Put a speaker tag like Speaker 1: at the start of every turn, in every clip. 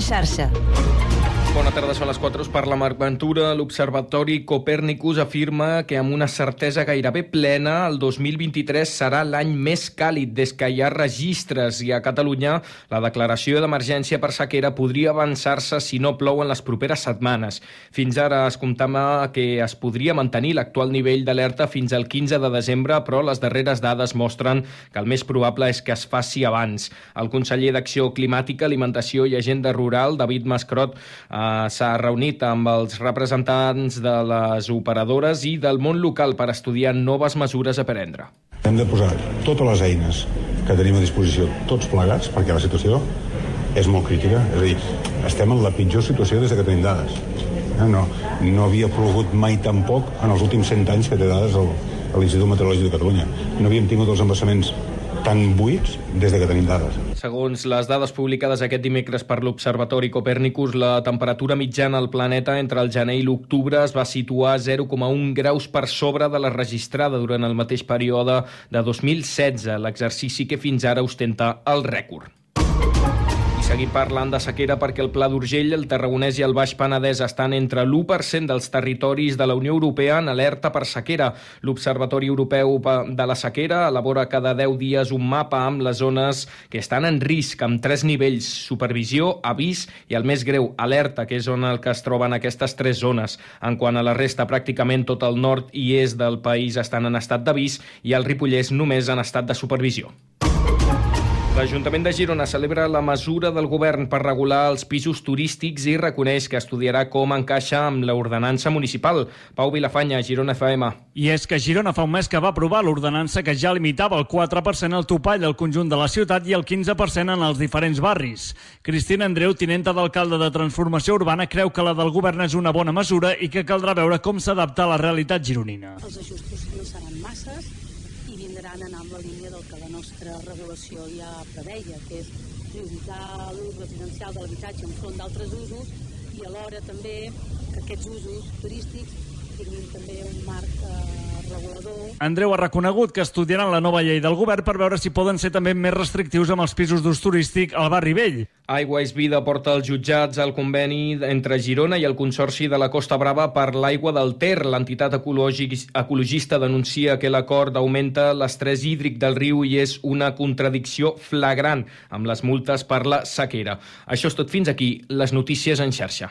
Speaker 1: xarxa.
Speaker 2: Bona tarda, són les 4. Per la Marc Ventura, l'Observatori Copernicus afirma que amb una certesa gairebé plena el 2023 serà l'any més càlid des que hi ha registres i a Catalunya la declaració d'emergència per sequera podria avançar-se si no plou en les properes setmanes. Fins ara es comptava que es podria mantenir l'actual nivell d'alerta fins al 15 de desembre, però les darreres dades mostren que el més probable és que es faci abans. El conseller d'Acció Climàtica, Alimentació i Agenda Rural, David Mascrot, Eh, s'ha reunit amb els representants de les operadores i del món local per estudiar noves mesures a prendre.
Speaker 3: Hem de posar totes les eines que tenim a disposició tots plegats, perquè la situació és molt crítica. És a dir, estem en la pitjor situació des que tenim dades. Eh, no, no havia plogut mai tan poc en els últims 100 anys que té dades l'Institut Meteorològic de Catalunya. No havíem tingut els embassaments tan buits des de que tenim dades.
Speaker 2: Segons les dades publicades aquest dimecres per l'Observatori Copernicus, la temperatura mitjana al planeta entre el gener i l'octubre es va situar 0,1 graus per sobre de la registrada durant el mateix període de 2016, l'exercici que fins ara ostenta el rècord seguim parlant de sequera perquè el Pla d'Urgell, el Tarragonès i el Baix Penedès estan entre l'1% dels territoris de la Unió Europea en alerta per sequera. L'Observatori Europeu de la Sequera elabora cada 10 dies un mapa amb les zones que estan en risc, amb tres nivells, supervisió, avís i el més greu, alerta, que és on el que es troben aquestes tres zones. En quant a la resta, pràcticament tot el nord i est del país estan en estat d'avís i el Ripollès només en estat de supervisió. L'Ajuntament de Girona celebra la mesura del govern per regular els pisos turístics i reconeix que estudiarà com encaixa amb l'ordenança municipal. Pau Vilafanya, Girona FM.
Speaker 4: I és que Girona fa un mes que va aprovar l'ordenança que ja limitava el 4% al topall del conjunt de la ciutat i el 15% en els diferents barris. Cristina Andreu, tinenta d'alcalde de Transformació Urbana, creu que la del govern és una bona mesura i que caldrà veure com s'adapta a la realitat gironina.
Speaker 5: Els ajustos no seran intentaran anar amb la línia del que la nostra regulació ja preveia, que és prioritzar l'ús residencial de l'habitatge enfront d'altres usos i alhora també que aquests usos turístics tinguin també un marc eh, regulador.
Speaker 4: Andreu ha reconegut que estudiaran la nova llei del govern per veure si poden ser també més restrictius amb els pisos d'ús turístic al barri vell.
Speaker 2: Aigua és vida porta als jutjats el conveni entre Girona i el Consorci de la Costa Brava per l'aigua del Ter. L'entitat ecologista denuncia que l'acord augmenta l'estrès hídric del riu i és una contradicció flagrant amb les multes per la sequera. Això és tot fins aquí. Les notícies en xarxa.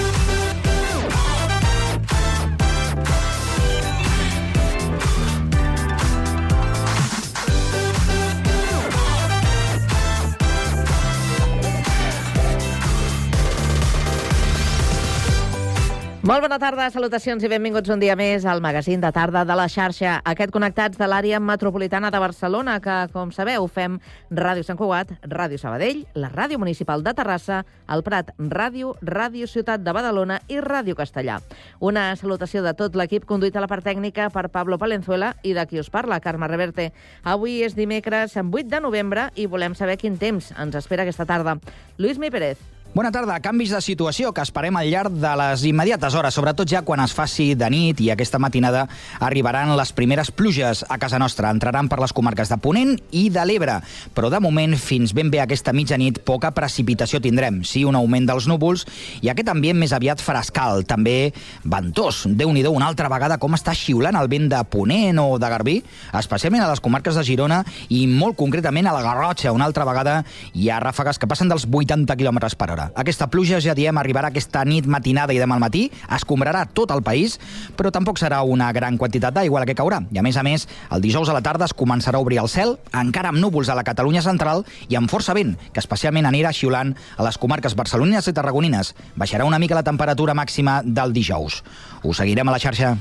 Speaker 1: Molt bona tarda, salutacions i benvinguts un dia més al magazín de tarda de la xarxa. Aquest connectats de l'àrea metropolitana de Barcelona, que, com sabeu, fem Ràdio Sant Cugat, Ràdio Sabadell, la Ràdio Municipal de Terrassa, el Prat Ràdio, Ràdio Ciutat de Badalona i Ràdio Castellà. Una salutació de tot l'equip conduït a la part tècnica per Pablo Palenzuela i de qui us parla, Carme Reverte. Avui és dimecres 8 de novembre i volem saber quin temps ens espera aquesta tarda. Lluís Mi Pérez.
Speaker 6: Bona tarda. Canvis de situació que esperem al llarg de les immediates hores, sobretot ja quan es faci de nit i aquesta matinada arribaran les primeres pluges a casa nostra. Entraran per les comarques de Ponent i de l'Ebre, però de moment, fins ben bé aquesta mitjanit, poca precipitació tindrem. Sí, un augment dels núvols i aquest ambient més aviat frescal, també ventós. déu nhi una altra vegada com està xiulant el vent de Ponent o de Garbí, especialment a les comarques de Girona i molt concretament a la Garrotxa. Una altra vegada hi ha ràfegues que passen dels 80 km per hora hora. Aquesta pluja, ja diem, arribarà aquesta nit matinada i demà al matí, escombrarà tot el país, però tampoc serà una gran quantitat d'aigua la que caurà. I a més a més, el dijous a la tarda es començarà a obrir el cel, encara amb núvols a la Catalunya central i amb força vent, que especialment anirà xiulant a les comarques barcelonines i tarragonines. Baixarà una mica la temperatura màxima del dijous. Us seguirem a la xarxa.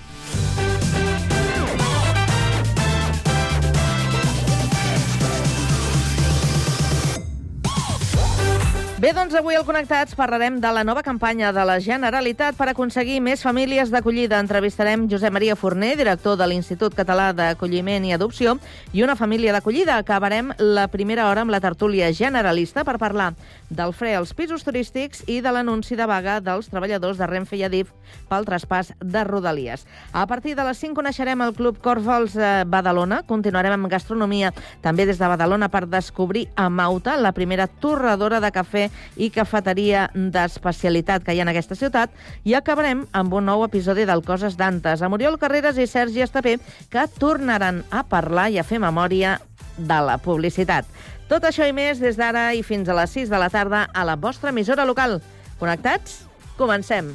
Speaker 1: Bé, doncs avui al Connectats parlarem de la nova campanya de la Generalitat per aconseguir més famílies d'acollida. Entrevistarem Josep Maria Forner, director de l'Institut Català d'Acolliment i Adopció, i una família d'acollida. Acabarem la primera hora amb la tertúlia generalista per parlar del fre als pisos turístics i de l'anunci de vaga dels treballadors de Renfe i Adif pel traspàs de Rodalies. A partir de les 5 coneixerem el Club Corfals eh, Badalona. Continuarem amb gastronomia també des de Badalona per descobrir a Mauta, la primera torradora de cafè i cafeteria d'especialitat que hi ha en aquesta ciutat i acabarem amb un nou episodi del Coses d'Antes, amb Oriol Carreras i Sergi Estapé, que tornaran a parlar i a fer memòria de la publicitat. Tot això i més des d'ara i fins a les 6 de la tarda a la vostra emissora local. Connectats? Comencem.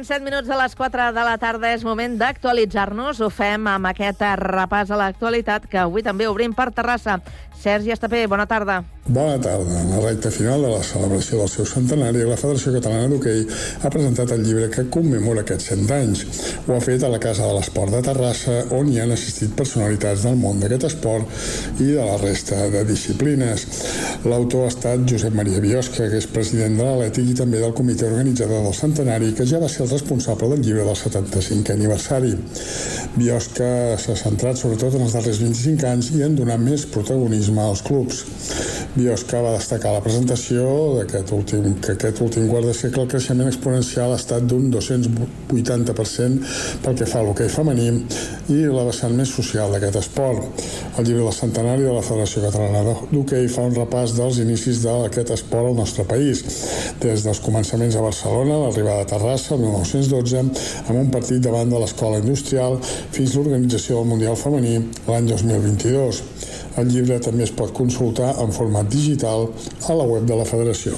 Speaker 1: Passen 7 minuts de les 4 de la tarda és moment d'actualitzar-nos. Ho fem amb aquest repàs a l'actualitat que avui també obrim per Terrassa. Sergi Estapé, bona tarda.
Speaker 7: Bona tarda. En la recta final de la celebració del seu centenari, la Federació Catalana d'Hoquei ha presentat el llibre que commemora aquests 100 anys. Ho ha fet a la Casa de l'Esport de Terrassa, on hi han assistit personalitats del món d'aquest esport i de la resta de disciplines. L'autor ha estat Josep Maria Biosca, que és president de l'Atlètic i també del comitè organitzador del centenari, que ja va ser el responsable del llibre del 75è aniversari. Biosca s'ha centrat sobretot en els darrers 25 anys i en donar més protagonisme als clubs. Biosca va destacar la presentació d'aquest últim, que aquest últim quart de segle el creixement exponencial ha estat d'un 280% pel que fa a l'hoquei femení i la vessant més social d'aquest esport. El llibre del centenari de la Federació Catalana d'Hoquei fa un repàs dels inicis d'aquest esport al nostre país, des dels començaments a Barcelona, l'arribada a Terrassa el 1912, amb un partit davant de l'Escola Industrial, fins l'organització del Mundial Femení l'any 2022. El llibre també es pot consultar en format digital a la web de la Federació.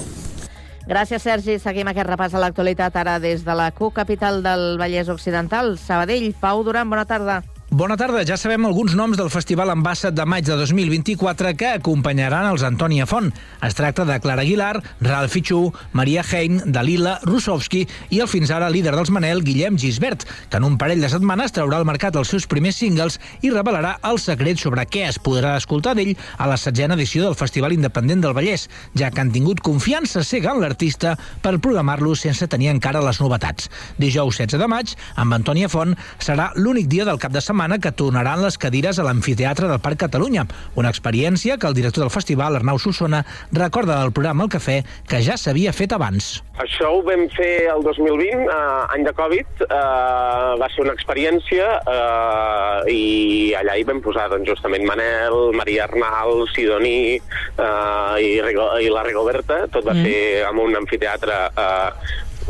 Speaker 1: Gràcies, Sergi. Seguim aquest repàs a l'actualitat ara des de la Q, capital del Vallès Occidental. Sabadell, Pau Duran, bona tarda.
Speaker 8: Bona tarda. Ja sabem alguns noms del Festival Ambassat de maig de 2024 que acompanyaran els Antònia Font. Es tracta de Clara Aguilar, Ralph Fichú, Maria Hein, Dalila, Rusovski i el fins ara líder dels Manel, Guillem Gisbert, que en un parell de setmanes traurà al mercat els seus primers singles i revelarà el secret sobre què es podrà escoltar d'ell a la setzena edició del Festival Independent del Vallès, ja que han tingut confiança cega en l'artista per programar-lo sense tenir encara les novetats. Dijous 16 de maig, amb Antònia Font, serà l'únic dia del cap de setmana setmana que tornaran les cadires a l'amfiteatre del Parc Catalunya, una experiència que el director del festival, Arnau Solsona, recorda del programa El Cafè, que ja s'havia fet abans.
Speaker 9: Això ho vam fer el 2020, eh, any de Covid, eh, va ser una experiència eh, i allà hi vam posar doncs, justament Manel, Maria Arnal, Sidoní eh, i, Rigo, i la Rigoberta, tot va mm. ser amb un amfiteatre eh,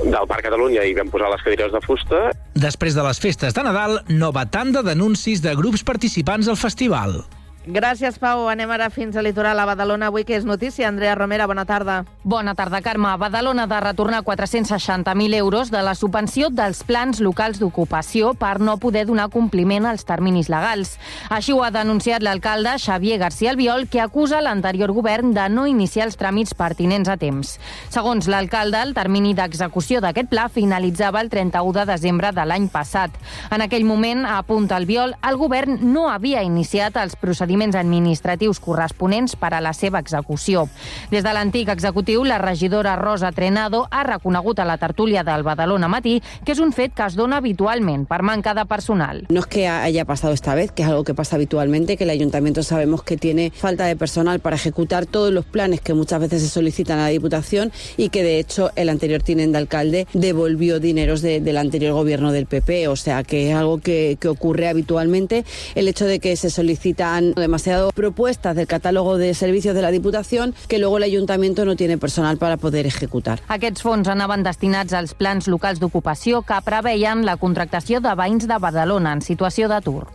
Speaker 9: del Parc Catalunya i vam posar les cadires de fusta.
Speaker 8: Després de les festes de Nadal, nova tanda d'anuncis de grups participants al festival.
Speaker 1: Gràcies, Pau. Anem ara fins a litoral a Badalona. Avui que és notícia. Andrea Romera, bona tarda.
Speaker 10: Bona tarda, Carme. Badalona ha de retornar 460.000 euros de la subvenció dels plans locals d'ocupació per no poder donar compliment als terminis legals. Així ho ha denunciat l'alcalde Xavier García Albiol, que acusa l'anterior govern de no iniciar els tràmits pertinents a temps. Segons l'alcalde, el termini d'execució d'aquest pla finalitzava el 31 de desembre de l'any passat. En aquell moment, apunta Albiol, el govern no havia iniciat els procediments procediments administratius corresponents per a la seva execució. Des de l'antic executiu, la regidora Rosa Trenado ha reconegut a la tertúlia del Badalona Matí que és un fet que es dona habitualment per manca de personal.
Speaker 11: No es que haya pasado esta vez, que es algo que pasa habitualmente, que el ayuntamiento sabemos que tiene falta de personal para ejecutar todos los planes que muchas veces se solicitan a la Diputación y que de hecho el anterior tinente alcalde devolvió dineros de, del anterior gobierno del PP, o sea que es algo que, que ocurre habitualmente. El hecho de que se solicitan demasiado propuestas del catálogo de servicios de la Diputación que luego el ayuntamiento no tiene personal para poder ejecutar.
Speaker 10: Aquests fons anaven destinats als plans locals d'ocupació que preveien la contractació de veïns de Badalona en situació d'atur.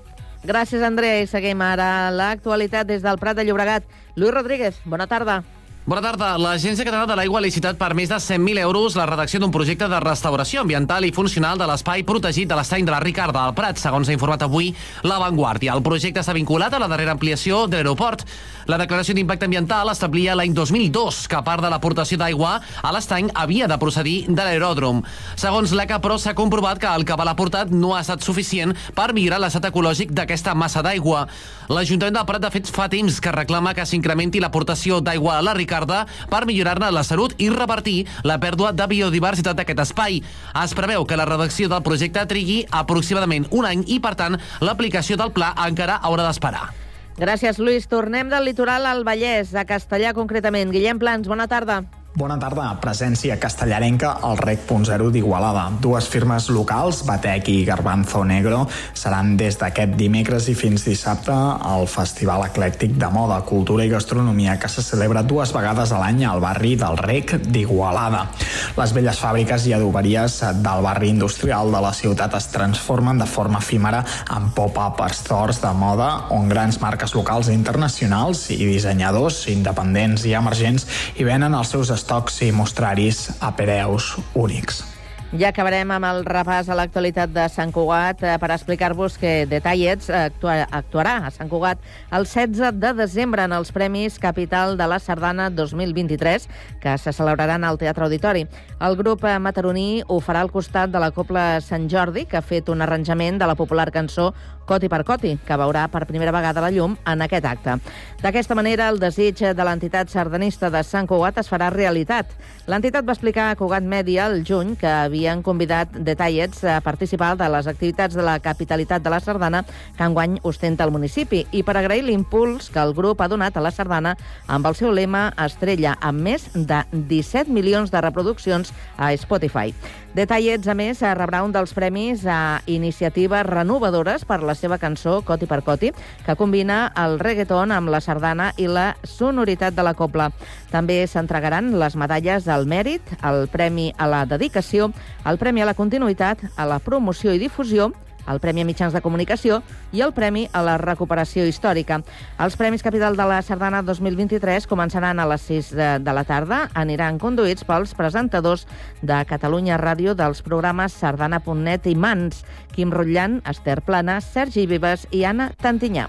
Speaker 1: Gràcies, Andrea. I seguim ara l'actualitat des del Prat de Llobregat. Lluís Rodríguez, bona tarda.
Speaker 12: Bona tarda. L'Agència Catalana de l'Aigua ha licitat per més de 100.000 euros la redacció d'un projecte de restauració ambiental i funcional de l'espai protegit de l'estany de la Ricarda al Prat, segons ha informat avui La Vanguardia. El projecte està vinculat a la darrera ampliació de l'aeroport. La declaració d'impacte ambiental establia l'any 2002 que part de l'aportació d'aigua a l'estany havia de procedir de l'aeròdrom. Segons l'ECA, però, s'ha comprovat que el cabal aportat no ha estat suficient per millorar l'estat ecològic d'aquesta massa d'aigua. L'Ajuntament del Prat, de fet, fa temps que reclama que s'incrementi l'aportació d'aigua a la Ricarda per millorar-ne la salut i revertir la pèrdua de biodiversitat d'aquest espai. Es preveu que la redacció del projecte trigui aproximadament un any i, per tant, l'aplicació del pla encara haurà d'esperar.
Speaker 1: Gràcies, Lluís. Tornem del litoral al Vallès, a Castellà concretament. Guillem Plans, bona tarda.
Speaker 13: Bona tarda. Presència castellarenca al REC.0 d'Igualada. Dues firmes locals, Batec i Garbanzo Negro, seran des d'aquest dimecres i fins dissabte al Festival Eclèctic de Moda, Cultura i Gastronomia que se celebra dues vegades a l'any al barri del REC d'Igualada. Les velles fàbriques i adoberies del barri industrial de la ciutat es transformen de forma efímera en pop-up stores de moda on grans marques locals i internacionals i dissenyadors independents i emergents hi venen els seus estocs i mostraris a preus únics.
Speaker 1: Ja acabarem amb el repàs a l'actualitat de Sant Cugat eh, per explicar-vos que Detallets actua actuarà a Sant Cugat el 16 de desembre en els Premis Capital de la Sardana 2023 que se celebraran al Teatre Auditori. El grup mataroní ho farà al costat de la Copla Sant Jordi, que ha fet un arranjament de la popular cançó Coti per Coti, que veurà per primera vegada la llum en aquest acte. D'aquesta manera, el desig de l'entitat sardanista de Sant Cugat es farà realitat. L'entitat va explicar a Cugat Mèdia el juny que havien convidat Detallets a participar de les activitats de la capitalitat de la Sardana que enguany ostenta el municipi i per agrair l'impuls que el grup ha donat a la Sardana amb el seu lema Estrella, amb més de 17 milions de reproduccions a Spotify. Detallets, a més, rebrà un dels premis a iniciatives renovadores per la seva cançó Coti per Coti, que combina el reggaeton amb la sardana i la sonoritat de la copla. També s'entregaran les medalles al mèrit, el premi a la dedicació, el premi a la continuïtat, a la promoció i difusió, el Premi a Mitjans de Comunicació i el Premi a la Recuperació Històrica. Els Premis Capital de la Sardana 2023 començaran a les 6 de, de la tarda. Aniran conduïts pels presentadors de Catalunya Ràdio dels programes Sardana.net i Mans, Quim Rotllan, Esther Plana, Sergi Vives i Anna Tantinyà.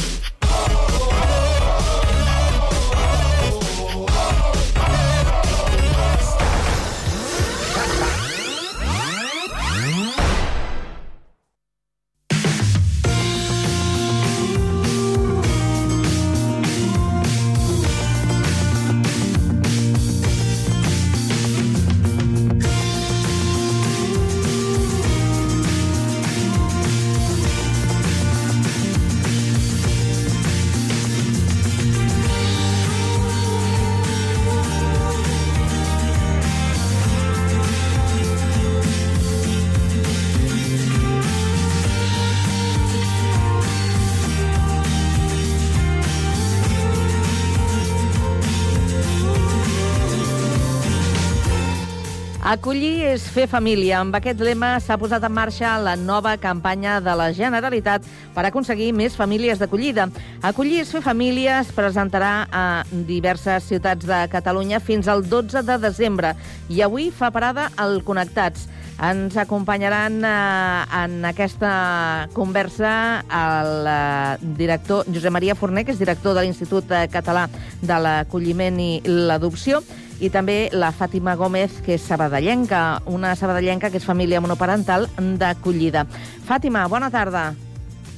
Speaker 1: Acollir és fer família. Amb aquest lema s'ha posat en marxa la nova campanya de la Generalitat per aconseguir més famílies d'acollida. Acollir és fer família es presentarà a diverses ciutats de Catalunya fins al 12 de desembre i avui fa parada al Connectats. Ens acompanyaran eh, en aquesta conversa el eh, director Josep Maria Forner, que és director de l'Institut eh, Català de l'Acolliment i l'Adopció, i també la Fàtima Gómez, que és sabadellenca, una sabadellenca que és família monoparental d'acollida. Fàtima, bona tarda.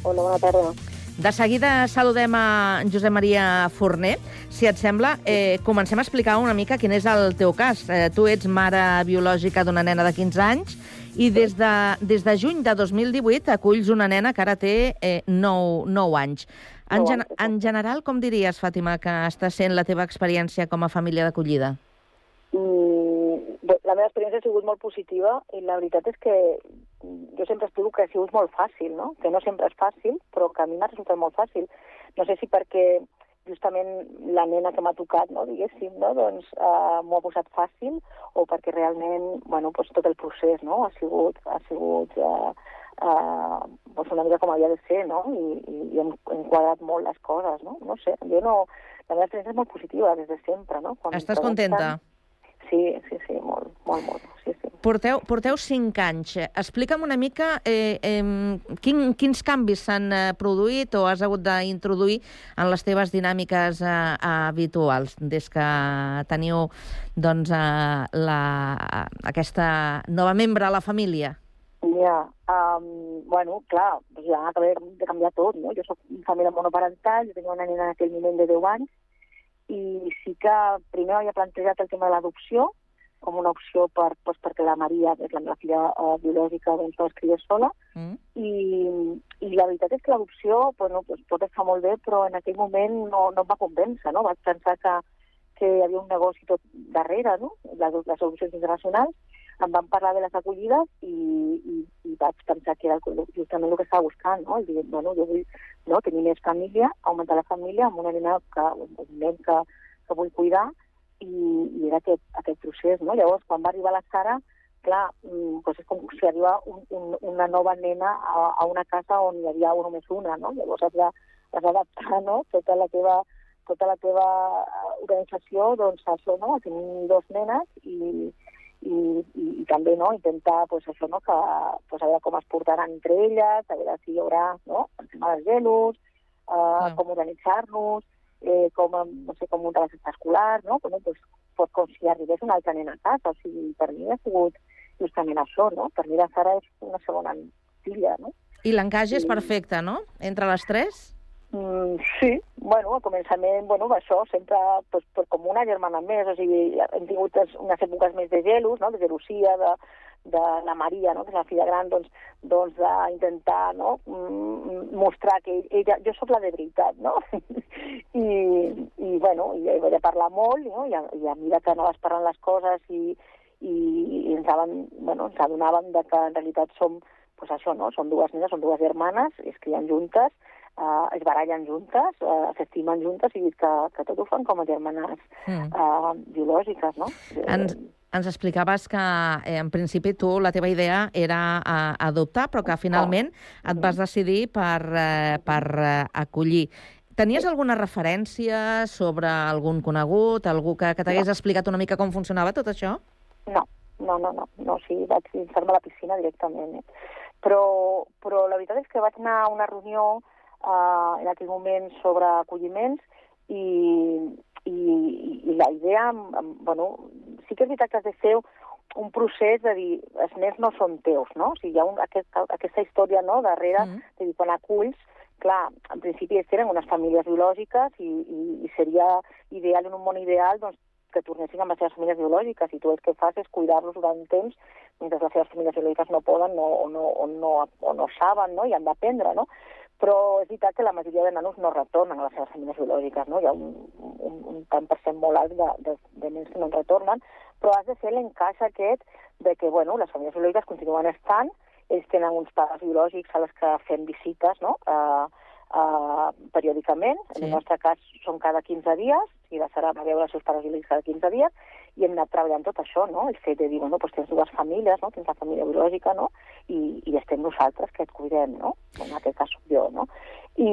Speaker 14: Hola, bona tarda.
Speaker 1: De seguida saludem a Josep Maria Forner. Si et sembla, eh, comencem a explicar una mica quin és el teu cas. Eh, tu ets mare biològica d'una nena de 15 anys i des de, des de juny de 2018 aculls una nena que ara té eh, 9, 9 anys. En, gen en general, com diries, Fàtima, que està sent la teva experiència com a família d'acollida?
Speaker 14: Mm, bé, la meva experiència ha sigut molt positiva i la veritat és que jo sempre explico que ha sigut molt fàcil, no? que no sempre és fàcil, però que a mi m'ha resultat molt fàcil. No sé si perquè justament la nena que m'ha tocat, no, diguéssim, no, doncs uh, m'ho ha posat fàcil o perquè realment, bueno, doncs tot el procés, no, ha sigut, ha sigut uh, uh, doncs una mica com havia de ser, no, i, i, i hem, hem quadrat molt les coses, no, no sé, jo no, la meva experiència és molt positiva des de sempre, no.
Speaker 1: Quan Estàs contenta?
Speaker 14: Sí, sí, sí, molt, molt, molt, sí, sí.
Speaker 1: Porteu, porteu cinc anys. Explica'm una mica eh, eh, quin, quins canvis s'han eh, produït o has hagut d'introduir en les teves dinàmiques eh, habituals des que teniu doncs, eh, la, aquesta nova membre a la família.
Speaker 14: Ja, um, bueno, clar, ja acabé de canviar tot, no? Jo soc família monoparental, jo tenia una nena en aquell moment de 10 anys, i sí que primer havia plantejat el tema de l'adopció com una opció per, doncs, perquè la Maria, que és la meva filla uh, biològica, doncs, no es criés sola. Mm. I, I la veritat és que l'adopció bueno, doncs, pot estar molt bé, però en aquell moment no, no em va convèncer. No? Vaig pensar que, que hi havia un negoci tot darrere, no? les, les adopcions internacionals. Em van parlar de les acollides i, i, i vaig pensar que era justament el que estava buscant. No? I dir, bueno, jo vull no? tenir més família, augmentar la família amb una nena que, un nen que, que vull cuidar i, i era aquest, aquest procés. No? Llavors, quan va arribar la Sara, clar, doncs és com si arriba un, un, una nova nena a, a una casa on hi havia només una, no? Llavors has d'adaptar no? tota la teva tota la teva organització doncs, això, no? a tenir dos nenes i, i, i, i també no? intentar pues, això, no? que, pues, a veure com es portaran entre elles, a veure si hi haurà no? el tema dels gelos, eh, ah. com organitzar-nos, eh, com, no sé, com muntar les escolars, no? Bueno, pues, pues, com si arribés una altra nena a casa. O sigui, per mi ha sigut justament això, no? Per mi la Sara és una segona filla, no?
Speaker 1: I l'encaix és perfecte, no?, entre les tres?
Speaker 14: Mm, sí, bueno, al començament, bueno, això, sempre pues, pues, com una germana més, o sigui, hem tingut unes èpoques més de gelos, no?, de gelosia, de, de la Maria, no?, que és la filla gran, doncs, doncs d'intentar no? Mm, mostrar que ella, jo sóc la de veritat, no? I, i bueno, i vaig parlar molt, no? I a, i a mesura que anaves parlant les coses i, i, i ens, aven, bueno, ens adonàvem de que en realitat som, pues això, no? Són dues nenes, són dues germanes, es crien juntes, eh, es barallen juntes, eh, s'estimen juntes i que, que tot ho fan com a germanes mm. eh, biològiques, no?
Speaker 1: Ens, ens explicaves que, eh, en principi, tu, la teva idea era eh, adoptar, però que finalment et vas decidir per, eh, per eh, acollir. Tenies alguna referència sobre algun conegut, algú que, que t'hagués no. explicat una mica com funcionava tot això?
Speaker 14: No, no, no, no, no sí, vaig llançar-me a la piscina directament. Eh? Però, però la veritat és que vaig anar a una reunió eh, en aquell moment sobre acolliments i, i, i la idea, bueno, sí que és veritat que has de fer un procés de dir, els nens no són teus, no? O sigui, hi ha un, aquest, aquesta història no, darrere, mm. de dir, quan aculls, clar, en principi tenen unes famílies biològiques i, i, i seria ideal, en un món ideal, doncs, que tornessin amb les seves famílies biològiques i tu el que fas és cuidar-los durant un temps mentre les seves famílies biològiques no poden no, o, no, o, no, o no saben no? i han d'aprendre, no? Però és veritat que la majoria de nanos no retornen a les seves famílies biològiques, no? Hi ha un, un, un tant per cent molt alt de, de, de nens que no en retornen, però has de fer l'encaix aquest de que, bueno, les famílies biològiques continuen estant, ells tenen uns pares biològics a les que fem visites, no?, uh, uh, periòdicament, sí. en el nostre cas són cada 15 dies, i la Sara va veure els seus pares biològics cada 15 dies, i hem anat treballant tot això, no? El fet de dir, bueno, doncs tens dues famílies, no? Tens la família biològica, no? I, i estem nosaltres que et cuidem, no? En aquest cas soc jo, no? I,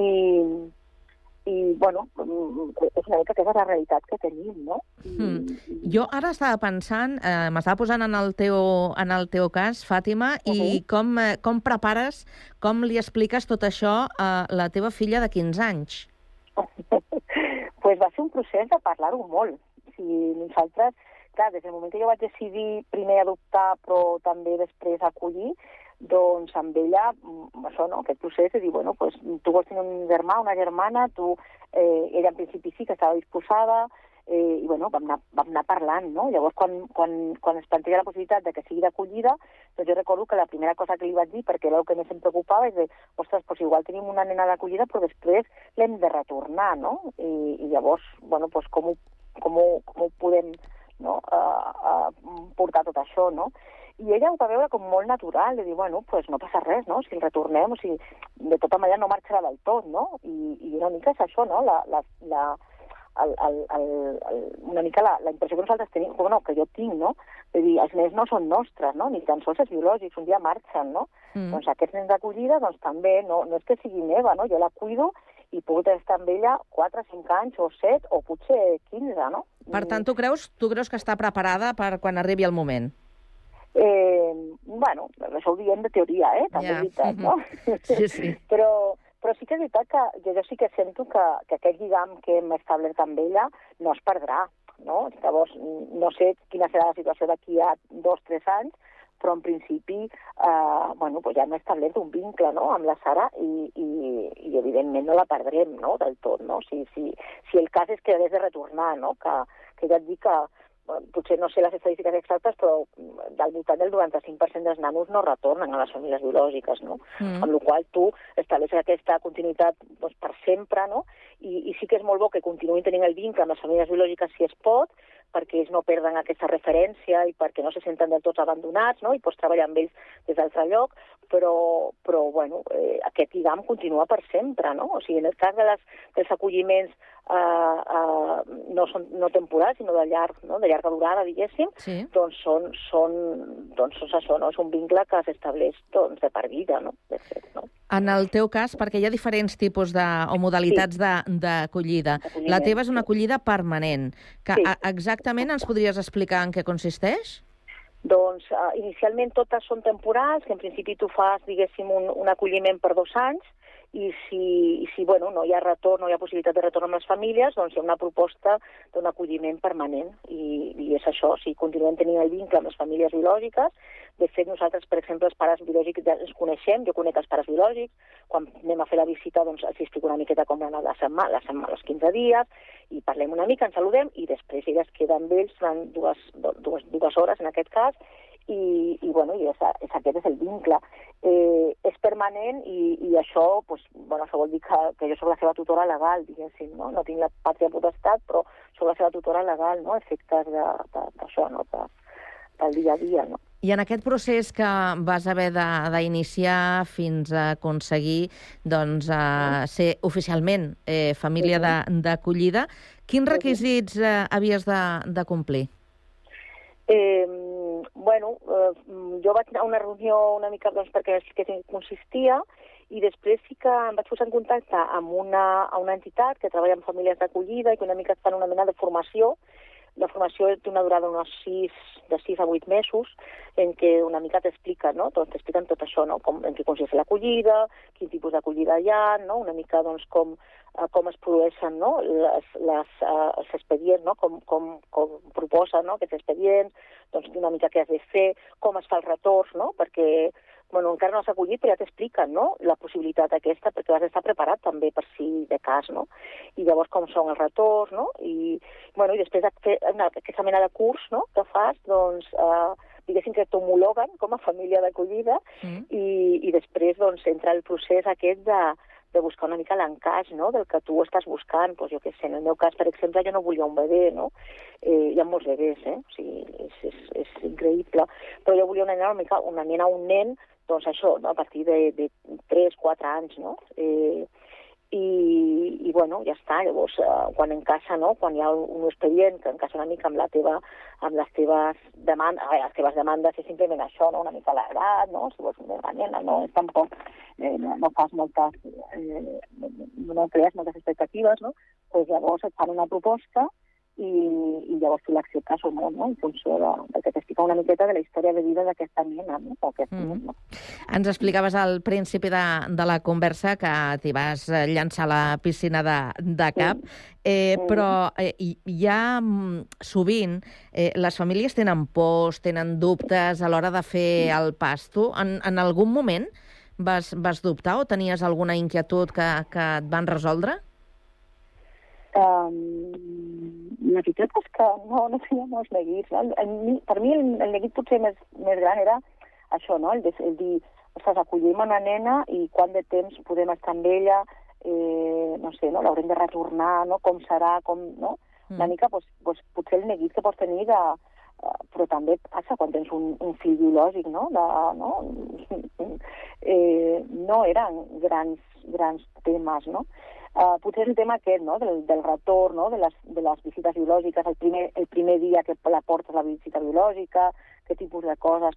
Speaker 14: i bueno, és una mica aquesta és la realitat que tenim, no?
Speaker 1: Mm. Jo ara estava pensant, eh, m'estava posant en el, teu, en el teu cas, Fàtima, uh -huh. i com, eh, com prepares, com li expliques tot això a la teva filla de 15 anys?
Speaker 14: pues va ser un procés de parlar-ho molt. O sigui, nosaltres, clar, des del moment que jo vaig decidir primer adoptar, però també després acollir, doncs amb ella, mm, això, no?, aquest procés de dir, bueno, pues, tu vols tenir un germà, una germana, tu, eh, ella en principi sí que estava disposada, eh, i bueno, vam anar, vam anar parlant, no? Llavors, quan, quan, quan es planteja la possibilitat de que sigui d'acollida, doncs jo recordo que la primera cosa que li vaig dir, perquè era el que més em preocupava, és de, ostres, doncs igual tenim una nena d'acollida, però després l'hem de retornar, no? I, i llavors, bueno, doncs com ho, com ho, com ho podem no? uh, uh, portar tot això, no? I ella ho va veure com molt natural, de dir, bueno, pues no passa res, no? Si el retornem, o sigui, de tota manera no marxarà del tot, no? I, i una mica és això, no? La, la, la, el, el, el, el, una mica la, la impressió que nosaltres tenim, bueno, que jo tinc, no? De dir, els nens no són nostres, no? Ni tan sols els biològics, un dia marxen, no? Mm. Doncs aquests nens d'acollida, doncs també, no, no és que sigui meva, no? Jo la cuido i puc estar amb ella 4, 5 anys o 7 o potser 15, no?
Speaker 1: Per tant, tu creus, tu creus que està preparada per quan arribi el moment?
Speaker 14: Eh, bueno, això ho diem de teoria, eh? També
Speaker 1: Ja.
Speaker 14: és veritat, no?
Speaker 1: Sí, sí.
Speaker 14: però, però sí que és veritat que jo, jo sí que sento que, que aquest lligam que hem establert amb ella no es perdrà, no? Llavors, no sé quina serà la situació d'aquí a dos, tres anys, però en principi eh, bueno, pues ja hem establert un vincle no? amb la Sara i, i, i evidentment no la perdrem no? del tot. No? Si, si, si el cas és que hagués de retornar, no? que, que ja et dic que potser no sé les estadístiques exactes, però del voltant del 95% dels nanos no retornen a les famílies biològiques, no?
Speaker 1: Mm.
Speaker 14: Amb la qual tu estableixes aquesta continuïtat doncs, per sempre, no? I, I sí que és molt bo que continuïn tenint el vincle amb les famílies biològiques si es pot, perquè ells no perden aquesta referència i perquè no se senten del tot abandonats, no? i pots treballar amb ells des d'altre lloc, però, però bueno, eh, aquest lligam continua per sempre, no? O sigui, en el cas de les, dels acolliments eh, eh, no són no temporals, sinó de, llarg, no? de llarga durada, diguéssim,
Speaker 1: Sí.
Speaker 14: doncs són, són, doncs és això, no? és un vincle que s'estableix doncs, de per vida, no? de fet. No?
Speaker 1: En el teu cas, perquè hi ha diferents tipus de, o modalitats de d'acollida. La teva és una acollida permanent. Que,
Speaker 14: Sí.
Speaker 1: a, exactament ens podries explicar en què consisteix?
Speaker 14: Doncs uh, inicialment totes són temporals, que en principi tu fas, diguéssim, un, un acolliment per dos anys, i si, i si bueno, no hi ha retorn, no hi ha possibilitat de retorn amb les famílies, doncs hi ha una proposta d'un acolliment permanent. I, I és això, si continuem tenint el vincle amb les famílies biològiques, de fet, nosaltres, per exemple, els pares biològics ens coneixem, jo conec els pares biològics, quan anem a fer la visita, doncs els explico una miqueta com va anar la setmana, la setmana, els 15 dies, i parlem una mica, ens saludem, i després ella es queda amb ells durant dues, dues, dues hores, en aquest cas, i, i, bueno, i és, és, aquest és el vincle. Eh, és permanent i, i això, pues, bueno, això vol dir que, que jo sóc la seva tutora legal, diguéssim, no? No tinc la pàtria potestat, però sóc la seva tutora legal, no? Efectes d'això, no? De, del dia a dia, no?
Speaker 1: I en aquest procés que vas haver de- d'iniciar fins a aconseguir doncs, a ser oficialment eh, família d'acollida, quins requisits eh, havies de, de complir?
Speaker 14: Eh, bueno, eh, jo vaig anar a una reunió una mica doncs, perquè en què consistia i després sí que em vaig posar en contacte amb una, una entitat que treballa amb famílies d'acollida i que una mica fan una mena de formació. La formació té una durada d'uns 6, de 6 a 8 mesos, en què una mica t'explica, no? T'expliquen tot això, no? Com, en què consisteix l'acollida, quin tipus d'acollida hi ha, no? Una mica, doncs, com, eh, com es produeixen no? les, les, uh, els expedients, no? com, com, com proposen no? aquests expedients, doncs una mica què has de fer, com es fa el retorn, no? perquè bueno, encara no has acollit, però ja t'expliquen no? la possibilitat aquesta, perquè has d'estar preparat també per si de cas, no? I llavors com són els retorns, no? I, bueno, i després de fer una, aquesta mena de curs no? que fas, doncs, eh, diguéssim que t'homologuen com a família d'acollida
Speaker 1: Mm.
Speaker 14: i, i després doncs, entra el procés aquest de, de buscar una mica l'encaix no? del que tu estàs buscant. Pues, jo què sé, en el meu cas, per exemple, jo no volia un bebè, no? Eh, hi ha molts bebès, eh? O sigui, és, és, és increïble. Però jo volia una nena, una, mica, una nena un nen, doncs això, no? a partir de, de 3-4 anys, no? Eh, i, i bueno, ja està. Llavors, eh, quan encaixa, no? quan hi ha un expedient que encaixa una mica amb, la teva, amb les teves demandes, a veure, les teves demandes és simplement això, no? una mica l'edat, no? si vols una nena, no, és tampoc, eh, no, no fas moltes, eh, no crees moltes expectatives, no? pues llavors et fan una proposta i, i llavors tu l'acceptes o no, no? en funció de, de que t'explica una miqueta de la història de vida d'aquesta nena, no? o aquest mm.
Speaker 1: Ens explicaves al principi de, de la conversa que t'hi vas llançar a la piscina de, de cap, sí. eh, però eh, ha mm, sovint eh, les famílies tenen pors, tenen dubtes a l'hora de fer el pas. Tu, en, en algun moment vas, vas dubtar o tenies alguna inquietud que, que et van resoldre?
Speaker 14: Um, la veritat és que no, no tenia molts neguits. No? El, per mi el, el neguit potser més, més gran era això, no? el, de, el dir, ostres, acollim una nena i quant de temps podem estar amb ella, eh, no sé, no? l'haurem de retornar, no? com serà, com, no? Mm. Una mica, pues, pues, potser el neguit que pots tenir de, uh, però també passa quan tens un, un fill biològic, no? De, no? eh, no eren grans, grans temes, no? Uh, potser és el tema aquest, no?, del, del retorn, no?, de les, de les visites biològiques, el primer, el primer dia que la portes la visita biològica, què tipus de coses...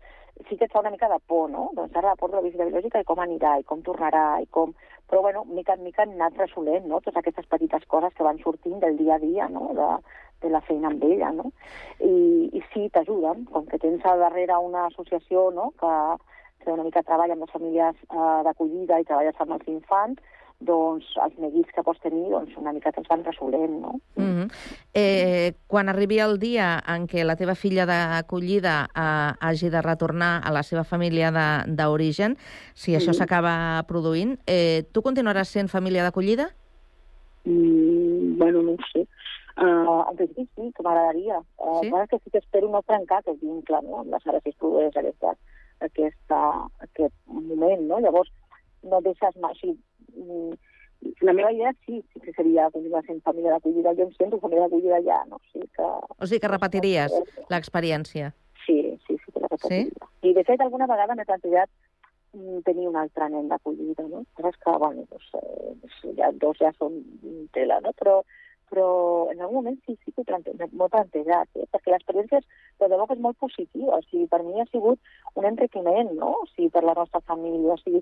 Speaker 14: Sí que et fa una mica de por, no? Doncs ara la porta la visita biològica i com anirà, i com tornarà, i com... Però, bueno, mica en mica han anat resolent, no?, totes aquestes petites coses que van sortint del dia a dia, no?, de, de la feina amb ella, no? I, i sí, t'ajuden, com que tens al darrere una associació, no?, que, que una mica treballa amb les famílies eh, d'acollida i treballes amb els infants, doncs els neguits que pots tenir doncs, una mica te'ls van resolent, no?
Speaker 1: Mm -hmm. eh, quan arribi el dia en què la teva filla d'acollida eh, hagi de retornar a la seva família d'origen, si això s'acaba produint, eh, tu continuaràs sent família d'acollida?
Speaker 14: Mm, bueno, no ho sé. Uh, en principi sí, que m'agradaria. Uh, sí? que sí que espero no trencar aquest vincle, no?, amb la Sara si es produeix aquesta, aquesta, aquest moment, no? Llavors, no deixes mai, Mm, la meva idea sí, sí que seria continuar sent família d'acollida. Jo em sento família d'acollida ja, no? O sigui que...
Speaker 1: O sigui que repetiries l'experiència.
Speaker 14: Sí, sí, sí que la repetiria. Sí? I de fet alguna vegada m'he plantejat mm, tenir un altre nen d'acollida, no? Però és que, bueno, doncs, eh, ja, dos ja són tela, no? Però, però en algun moment sí, sí que m'ho he plantejat, eh? perquè l'experiència és, de debò que és molt positiva, o sigui, per mi ha sigut un enriquiment, no? O sigui, per la nostra família, o sigui,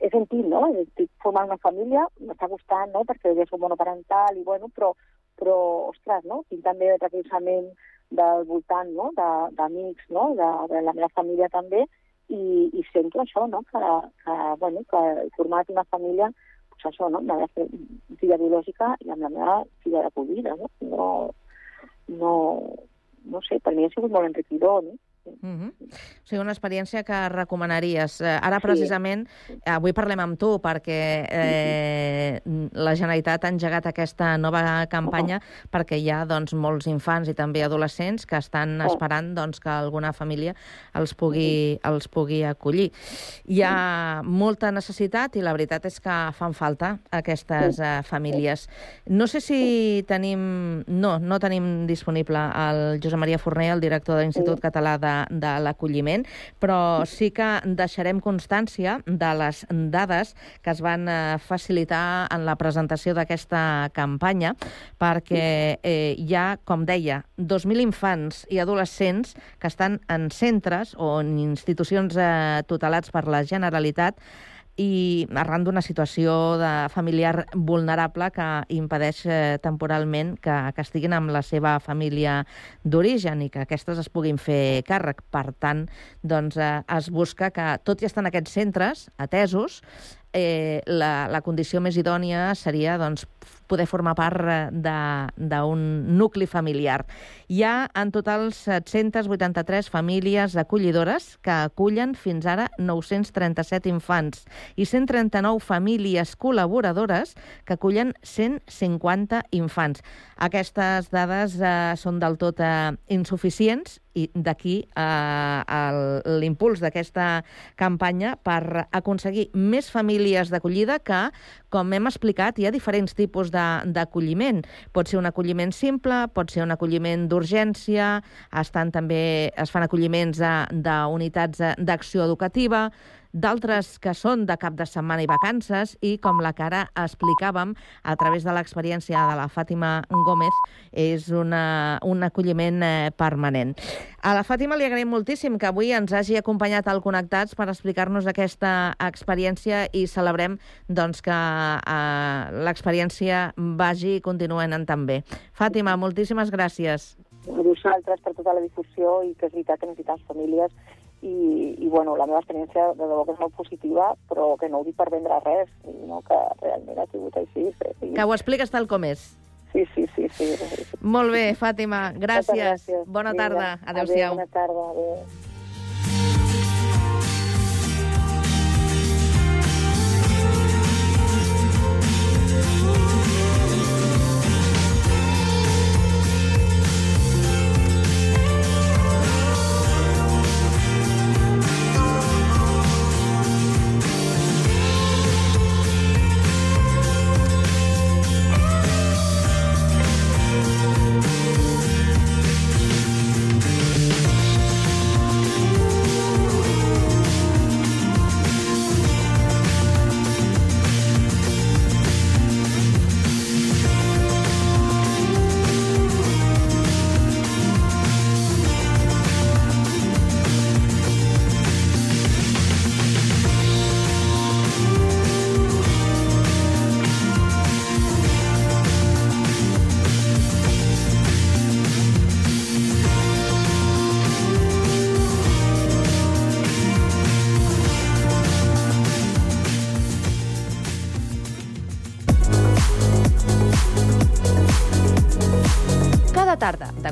Speaker 14: he sentit, no? Estic formant una família, m'està gustant, no? Perquè ja soc monoparental i, bueno, però, però ostres, no? Tinc també el recolzament del voltant, no? D'amics, no? De, de la meva família també, i, i sento això, no? Que, que, bueno, que he format una família, doncs això, no? La meva filla biològica i amb la meva filla d'acollida, no? No, no, no sé, per mi ha sigut molt enriquidor, no?
Speaker 1: Mm -hmm. O sigui, una experiència que recomanaries. Eh, ara, precisament, sí. avui parlem amb tu perquè eh, la Generalitat ha engegat aquesta nova campanya oh. perquè hi ha doncs, molts infants i també adolescents que estan esperant doncs, que alguna família els pugui, els pugui acollir. Hi ha molta necessitat i la veritat és que fan falta aquestes eh, famílies. No sé si tenim... No, no tenim disponible el Josep Maria Forner, el director de l'Institut Català de de l'acolliment, però sí que deixarem constància de les dades que es van eh, facilitar en la presentació d'aquesta campanya, perquè eh, hi ha, com deia, 2.000 infants i adolescents que estan en centres o en institucions eh, tutelats per la Generalitat i arran d'una situació de familiar vulnerable que impedeix eh, temporalment que, que estiguin amb la seva família d'origen i que aquestes es puguin fer càrrec. Per tant, doncs, eh, es busca que, tot i estar en aquests centres atesos, eh, la, la condició més idònia seria doncs, poder formar part eh, d'un nucli familiar. Hi ha en total 783 famílies acollidores que acullen fins ara 937 infants i 139 famílies col·laboradores que acullen 150 infants. Aquestes dades eh, són del tot eh, insuficients i d'aquí eh, l'impuls d'aquesta campanya per aconseguir més famílies d'acollida que, com hem explicat, hi ha diferents tipus d'acolliment. Pot ser un acolliment simple, pot ser un acolliment d'urgència, estan també es fan acolliments d'unitats d'acció educativa, d'altres que són de cap de setmana i vacances i, com la que ara explicàvem a través de l'experiència de la Fàtima Gómez, és una, un acolliment eh, permanent. A la Fàtima li agraïm moltíssim que avui ens hagi acompanyat al Connectats per explicar-nos aquesta experiència i celebrem doncs, que eh, l'experiència vagi i continuï anant tan bé. Fàtima, moltíssimes gràcies.
Speaker 14: A vosaltres per tota la difusió i que és veritat que necessitem famílies i, i bueno, la meva experiència de debò que és molt positiva, però que no ho dic per vendre res, sinó que realment ha sigut així. Sí.
Speaker 1: Que ho expliques tal com és.
Speaker 14: Sí, sí, sí. sí, sí.
Speaker 1: Molt bé, Fàtima, gràcies.
Speaker 14: gràcies.
Speaker 1: Bona tarda.
Speaker 14: adéu,
Speaker 1: Adéu-siau.
Speaker 14: Bona tarda, adéu.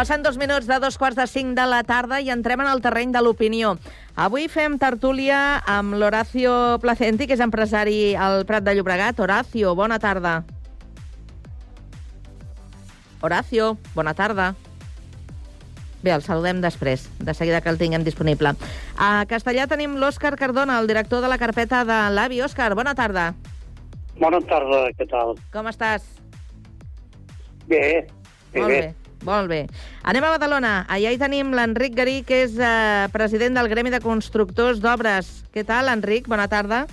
Speaker 1: Passen dos minuts de dos quarts de cinc de la tarda i entrem en el terreny de l'opinió. Avui fem tertúlia amb l'Horacio Placenti, que és empresari al Prat de Llobregat. Horacio, bona tarda. Horacio, bona tarda. Bé, el saludem després, de seguida que el tinguem disponible. A Castellà tenim l'Òscar Cardona, el director de la carpeta de l'AVI. Òscar, bona tarda.
Speaker 15: Bona tarda, què tal?
Speaker 1: Com estàs?
Speaker 15: Bé, bé,
Speaker 1: Molt
Speaker 15: bé.
Speaker 1: bé. Molt bé. Anem a Badalona. Allà hi tenim l'Enric Garí, que és eh, president del Gremi de Constructors d'Obres. Què tal, Enric? Bona tarda.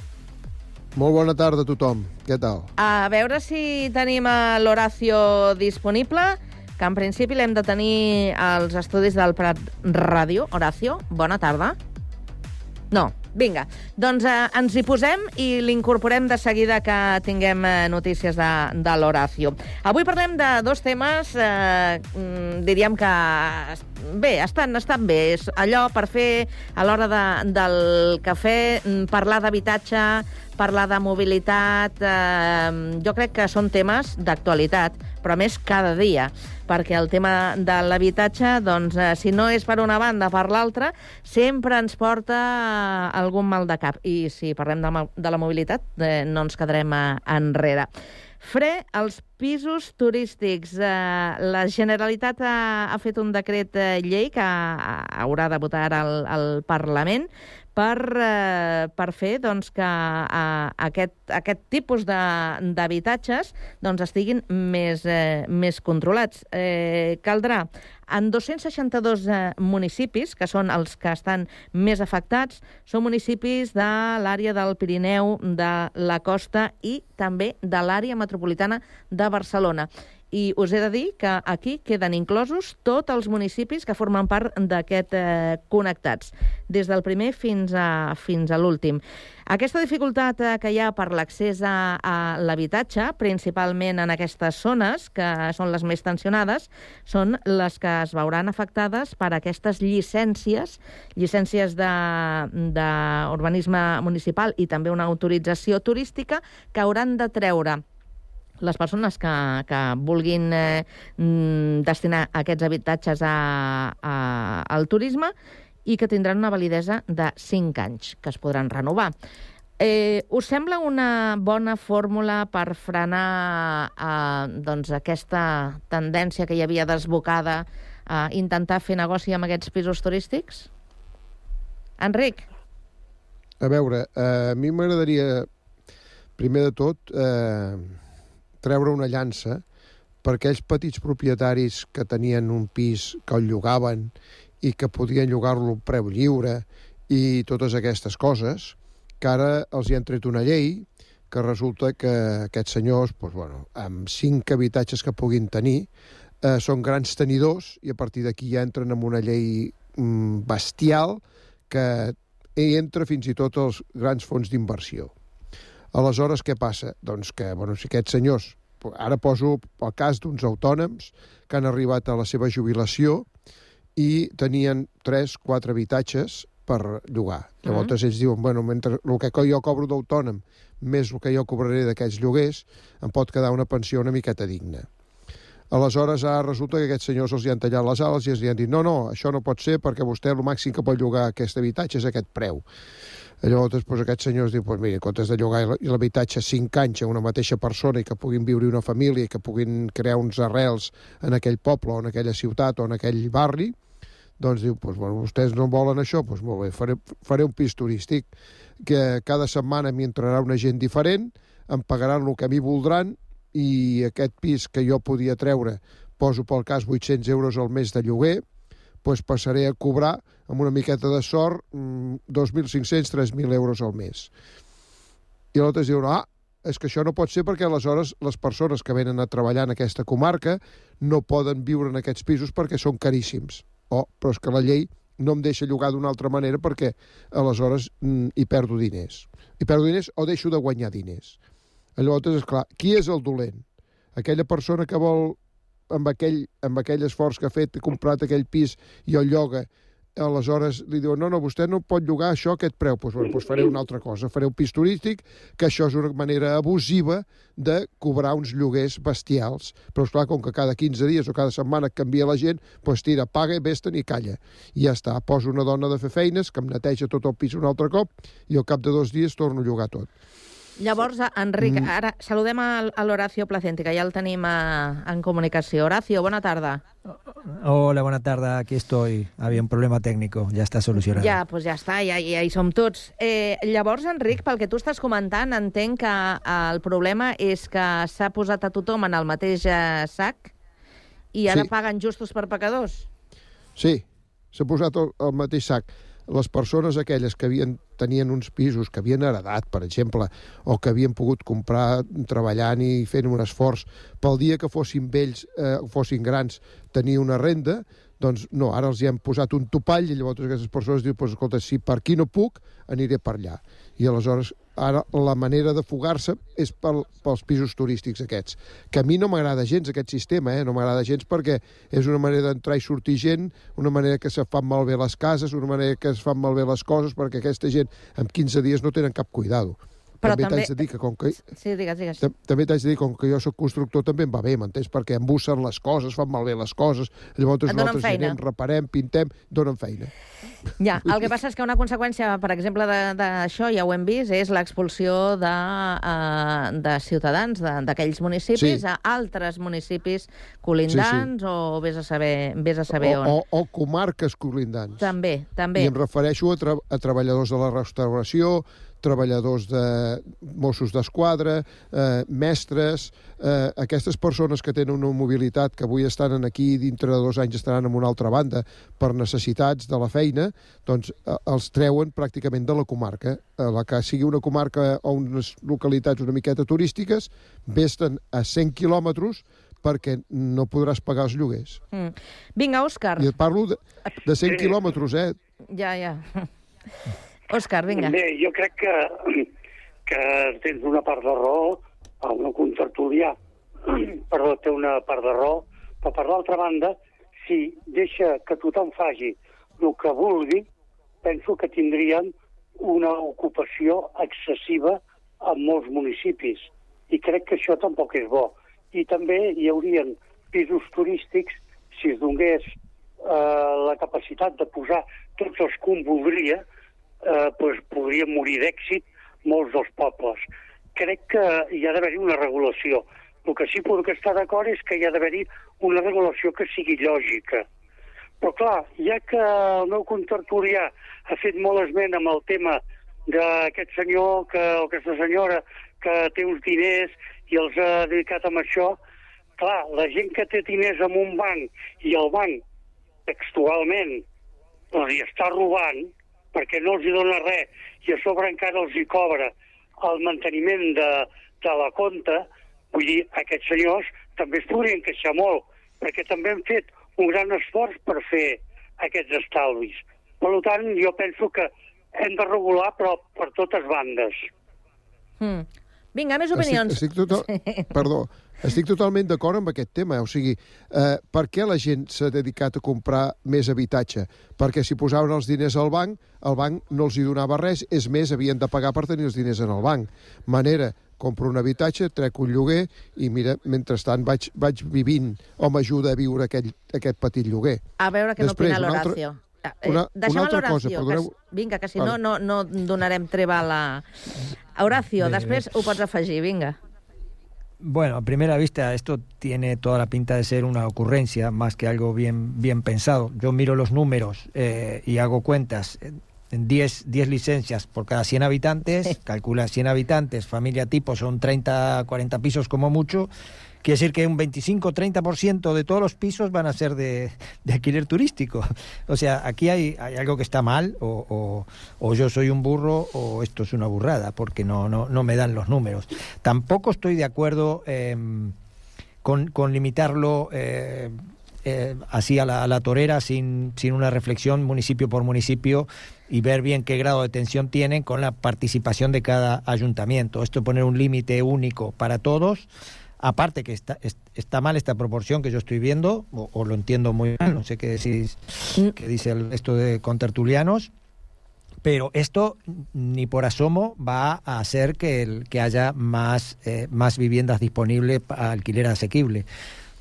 Speaker 16: Molt bona tarda a tothom. Què tal?
Speaker 1: A veure si tenim l'Horacio disponible, que en principi l'hem de tenir als estudis del Prat Ràdio. Horacio, bona tarda. No, vinga. Doncs eh, ens hi posem i l'incorporem de seguida que tinguem eh, notícies de, de l'Horacio. Avui parlem de dos temes, eh, mm, diríem que bé, estan, estan bé. És allò per fer a l'hora de, del cafè, mm, parlar d'habitatge, parlar de mobilitat... Eh, jo crec que són temes d'actualitat, però més cada dia perquè el tema de l'habitatge, doncs, eh, si no és per una banda, per l'altra, sempre ens porta eh, algun mal de cap. I si parlem de, de la mobilitat, eh, no ens quedarem eh, enrere. Fre als pisos turístics. Eh, la Generalitat ha, ha fet un decret eh, llei que ha, haurà de votar al, al Parlament per, eh, per fer doncs, que eh, aquest, aquest tipus d'habitatges doncs, estiguin més, eh, més controlats. Eh, caldrà en 262 eh, municipis, que són els que estan més afectats, són municipis de l'àrea del Pirineu, de la costa i també de l'àrea metropolitana de Barcelona. I us he de dir que aquí queden inclosos tots els municipis que formen part d'aquest eh, Connectats, des del primer fins a, fins a l'últim. Aquesta dificultat eh, que hi ha per l'accés a, a l'habitatge, principalment en aquestes zones, que són les més tensionades, són les que es veuran afectades per aquestes llicències, llicències d'urbanisme municipal i també una autorització turística que hauran de treure les persones que, que vulguin eh, mm, destinar aquests habitatges a, a, al turisme i que tindran una validesa de 5 anys, que es podran renovar. Eh, us sembla una bona fórmula per frenar eh, doncs, aquesta tendència que hi havia desbocada a intentar fer negoci amb aquests pisos turístics? Enric?
Speaker 16: A veure, eh, a mi m'agradaria, primer de tot, eh, treure una llança per aquells petits propietaris que tenien un pis que el llogaven i que podien llogar-lo a preu lliure i totes aquestes coses, que ara els hi han tret una llei que resulta que aquests senyors, doncs, bueno, amb cinc habitatges que puguin tenir, eh, són grans tenidors i a partir d'aquí ja entren en una llei mm, bestial que hi entra fins i tot els grans fons d'inversió. Aleshores, què passa? Doncs que, bueno, si aquests senyors, ara poso el cas d'uns autònoms que han arribat a la seva jubilació i tenien 3, 4 habitatges per llogar. Llavors
Speaker 1: Mm.
Speaker 16: ells diuen, bueno, mentre el que jo cobro d'autònom més el que jo cobraré d'aquests lloguers, em pot quedar una pensió una miqueta digna. Aleshores, ara resulta que aquests senyors els hi han tallat les ales i els hi han dit no, no, això no pot ser perquè vostè el màxim que pot llogar aquest habitatge és aquest preu. Llavors, doncs, aquests senyors diuen, pues, mira, en comptes de llogar l'habitatge 5 anys a una mateixa persona i que puguin viure una família i que puguin crear uns arrels en aquell poble o en aquella ciutat o en aquell barri, doncs diu, pues, bueno, vostès no volen això, doncs molt bé, faré, faré un pis turístic que cada setmana m'hi entrarà una gent diferent, em pagaran el que a mi voldran i aquest pis que jo podia treure, poso pel cas 800 euros al mes de lloguer, doncs passaré a cobrar amb una miqueta de sort mm, 2.500, 3.000 euros al mes. I l'altre diuen, ah, és que això no pot ser perquè aleshores les persones que venen a treballar en aquesta comarca no poden viure en aquests pisos perquè són caríssims. Oh, però és que la llei no em deixa llogar d'una altra manera perquè aleshores mm, hi perdo diners. Hi perdo diners o deixo de guanyar diners. Llavors, és clar, qui és el dolent? Aquella persona que vol, amb aquell, amb aquell esforç que ha fet, ha comprat aquell pis i el lloga, aleshores li diuen, no, no, vostè no pot llogar això a aquest preu. Doncs, bueno, doncs faré una altra cosa, faré un pis turístic, que això és una manera abusiva de cobrar uns lloguers bestials. Però, esclar, com que cada 15 dies o cada setmana canvia la gent, doncs tira, paga, vés-te'n i calla. I ja està, poso una dona de fer feines que em neteja tot el pis un altre cop i al cap de dos dies torno a llogar tot.
Speaker 1: Llavors, Enric,
Speaker 16: Mm.
Speaker 1: ara saludem al- a l'Horacio Placenti, que ja el tenim a, en comunicació. Horacio, bona tarda.
Speaker 17: Hola, buena tarde, aquí estoy. Había un problema técnico, ya está solucionado.
Speaker 1: Ja, doncs ja està, ja, ja hi som tots. Eh, llavors, Enric, pel que tu estàs comentant, entenc que eh, el problema és que s'ha posat a tothom en el mateix eh, sac i ara
Speaker 16: Sí.
Speaker 1: paguen justos per pecadors.
Speaker 16: Sí, s'ha posat al mateix sac. Les persones aquelles que havien, tenien uns pisos que havien heredat, per exemple, o que havien pogut comprar treballant i fent un esforç, pel dia que fossin vells, eh, fossin grans, tenir una renda, doncs no, ara els hi han posat un topall i llavors aquestes persones diuen, pues, escolta, si per aquí no puc, aniré per allà. I aleshores, ara la manera de fugar-se és pel, pels pisos turístics aquests. Que a mi no m'agrada gens aquest sistema, eh? no m'agrada gens perquè és una manera d'entrar i sortir gent, una manera que se fan malbé les cases, una manera que es fan malbé les coses, perquè aquesta gent en 15 dies no tenen cap cuidado.
Speaker 1: Però
Speaker 16: també
Speaker 1: també-
Speaker 16: t'haig de dir que com que
Speaker 1: Sí, digues, digues.
Speaker 16: Tam- També t'haig de dir, com que jo sóc constructor, també em va bé, m'entens? Perquè embussen les coses, fan malbé les coses, llavors nosaltres
Speaker 1: feina.
Speaker 16: anem, reparem, pintem, donen feina.
Speaker 1: Ja, el que passa és que una conseqüència, per exemple, de- d'això, ja ho hem vist, és l'expulsió de, uh, de ciutadans d'aquells municipis
Speaker 16: Sí.
Speaker 1: a altres municipis colindants o vés a saber, vés a saber
Speaker 16: o,
Speaker 1: on.
Speaker 16: o, o comarques colindants.
Speaker 1: També, també.
Speaker 16: I em refereixo a, tra a treballadors de la restauració, treballadors de Mossos d'Esquadra, eh, mestres, eh, aquestes persones que tenen una mobilitat que avui estan aquí i dintre de dos anys estaran en una altra banda per necessitats de la feina, doncs eh, els treuen pràcticament de la comarca. A la que sigui una comarca o unes localitats una miqueta turístiques, vesten a 100 quilòmetres perquè no podràs pagar els lloguers.
Speaker 1: Mm. Vinga, Òscar.
Speaker 16: I et parlo de, de 100 quilòmetres, eh?
Speaker 1: Ja, ja. Òscar, vinga.
Speaker 15: Bé, jo crec que, que tens una part de raó, el meu contertulià, perdó, té una part de raó, però per l'altra banda, si deixa que tothom faci el que vulgui, penso que tindrien una ocupació excessiva en molts municipis. I crec que això tampoc és bo. I també hi haurien pisos turístics, si es donés eh, la capacitat de posar tots els que un voldria, eh, pues, podrien morir d'èxit molts dels pobles. Crec que hi ha d'haver-hi una regulació. El que sí puc estar d'acord és que hi ha d'haver-hi una regulació que sigui lògica. Però clar, ja que el meu contertulià ha fet molt esment amb el tema d'aquest senyor que, o aquesta senyora que té uns diners i els ha dedicat amb això, clar, la gent que té diners en un banc i el banc textualment els hi està robant perquè no els hi dona res i a sobre encara els hi cobra el manteniment de, de la compta, vull dir, aquests senyors també es podrien queixar molt, perquè també han fet un gran esforç per fer aquests estalvis. Per tant, jo penso que hem de regular, però per totes bandes.
Speaker 1: Mm. Vinga, més opinions.
Speaker 16: Estic, estic total... Perdó, estic totalment d'acord amb aquest tema. O sigui, eh, per què la gent s'ha dedicat a comprar més habitatge? Perquè si posaven els diners al banc, el banc no els hi donava res, és més, havien de pagar per tenir els diners en el banc. Manera, compro un habitatge, trec un lloguer i mira, mentrestant vaig, vaig vivint o m'ajuda a viure aquell, aquest petit lloguer.
Speaker 1: A veure què
Speaker 16: Després,
Speaker 1: n'opina
Speaker 16: una
Speaker 1: l'Horacio. Eh,
Speaker 16: una-
Speaker 1: deixem
Speaker 16: una altra cosa,
Speaker 1: que
Speaker 16: perdoneu-
Speaker 1: s- Vinga, que si
Speaker 16: Vale.
Speaker 1: no, no, no donarem treva a la... Horacio,
Speaker 17: Bé,
Speaker 1: després ho pots afegir, vinga.
Speaker 17: Bueno, a primera vista esto tiene toda la pinta de ser una ocurrencia más que algo bien, bien pensado. Yo miro los números eh, y hago cuentas. En 10, 10 licencias por cada 100 habitantes, calcula 100 habitantes, familia tipo son 30, 40 pisos como mucho. Quiere decir que un 25-30% de todos los pisos van a ser de, de alquiler turístico. O sea, aquí hay, hay algo que está mal, o, o- o yo soy un burro, o esto es una burrada, porque no, no, no me dan los números. Tampoco estoy de acuerdo con, con limitarlo eh, eh, así a la, a la torera sin, sin una reflexión municipio por municipio y ver bien qué grado de tensión tienen con la participación de cada ayuntamiento. Esto poner un límite único para todos, aparte que está, es- está mal esta proporción que yo estoy viendo, o, o lo entiendo muy mal, no sé qué decís, qué dice el, esto de contertulianos, pero esto ni por asomo va a hacer que, el, que haya más, eh, más viviendas disponibles para alquiler asequible.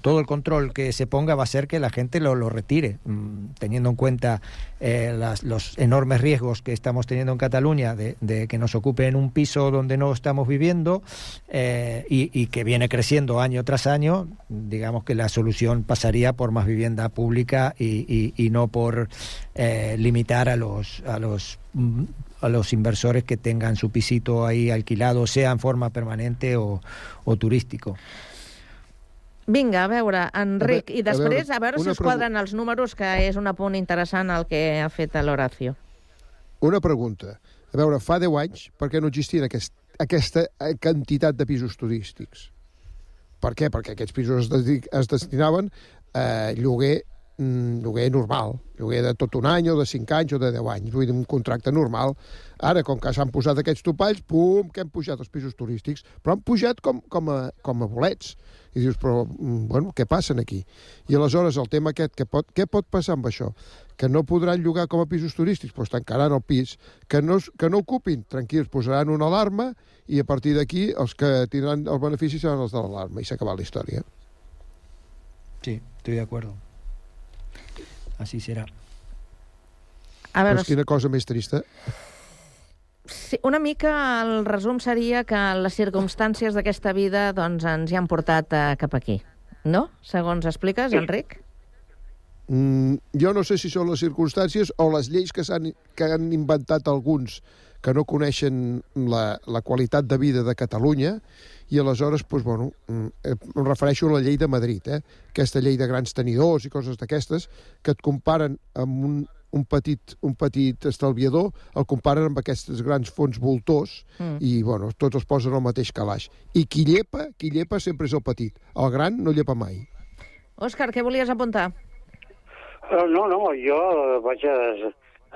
Speaker 17: Todo el control que se ponga va a hacer que la gente lo, lo retire, mm, teniendo en cuenta eh, las- los enormes riesgos que estamos teniendo en Cataluña de, de que nos ocupen un piso donde no estamos viviendo eh, y, y que viene creciendo año tras año. Digamos que la solución pasaría por más vivienda pública y, y- y no por eh, limitar a los, a los mm, a los inversores que tengan su pisito ahí alquilado, sea en forma permanente o, o turístico.
Speaker 1: Vinga, a veure, Enric,
Speaker 16: A
Speaker 1: i
Speaker 16: veure, a veure,
Speaker 1: després a veure si es quadren els números, que és un apunt interessant el que ha fet l'Horacio.
Speaker 16: Una pregunta. A veure, fa 10 anys, per què no existien aquest, aquesta eh, quantitat de pisos turístics? Per què? Perquè aquests pisos es destinaven a lloguer, mm, lloguer normal, lloguer de tot un any o de 5 anys o de 10 anys, vull dir, un contracte normal. Ara, com que s'han posat aquests topalls, pum, que han pujat els pisos turístics, però han pujat com, com, a, com a bolets. I dius, però, mm, bueno, què passa aquí? I aleshores el tema aquest, què pot, què pot passar amb això? Que no podran llogar com a pisos turístics, doncs tancaran el pis, que no, que no ocupin, tranquils, posaran una alarma i a partir d'aquí els que tindran el benefici seran els de l'alarma i s'ha acabat la història.
Speaker 17: Sí, estoy de acuerdo. Así será.
Speaker 1: A veure,
Speaker 16: Doncs quina cosa més trista.
Speaker 1: Sí, una mica el resum seria que les circumstàncies d'aquesta vida doncs, ens hi han portat eh, cap aquí. No? Segons expliques, Enric?
Speaker 16: Mm, jo no sé si són les circumstàncies o les lleis que, s'han que han inventat alguns que no coneixen la, la qualitat de vida de Catalunya i aleshores, doncs, bueno, mm, em refereixo a la llei de Madrid, eh? aquesta llei de grans tenidors i coses d'aquestes, que et comparen amb un, un, petit, un petit estalviador, el comparen amb aquests grans fons voltors
Speaker 1: Mm.
Speaker 16: i, bueno, tots els posen al mateix calaix. I qui llepa, qui llepa sempre és el petit. El gran no llepa mai.
Speaker 1: Òscar, què volies apuntar?
Speaker 15: Eh, No, no, jo, eh, vaja,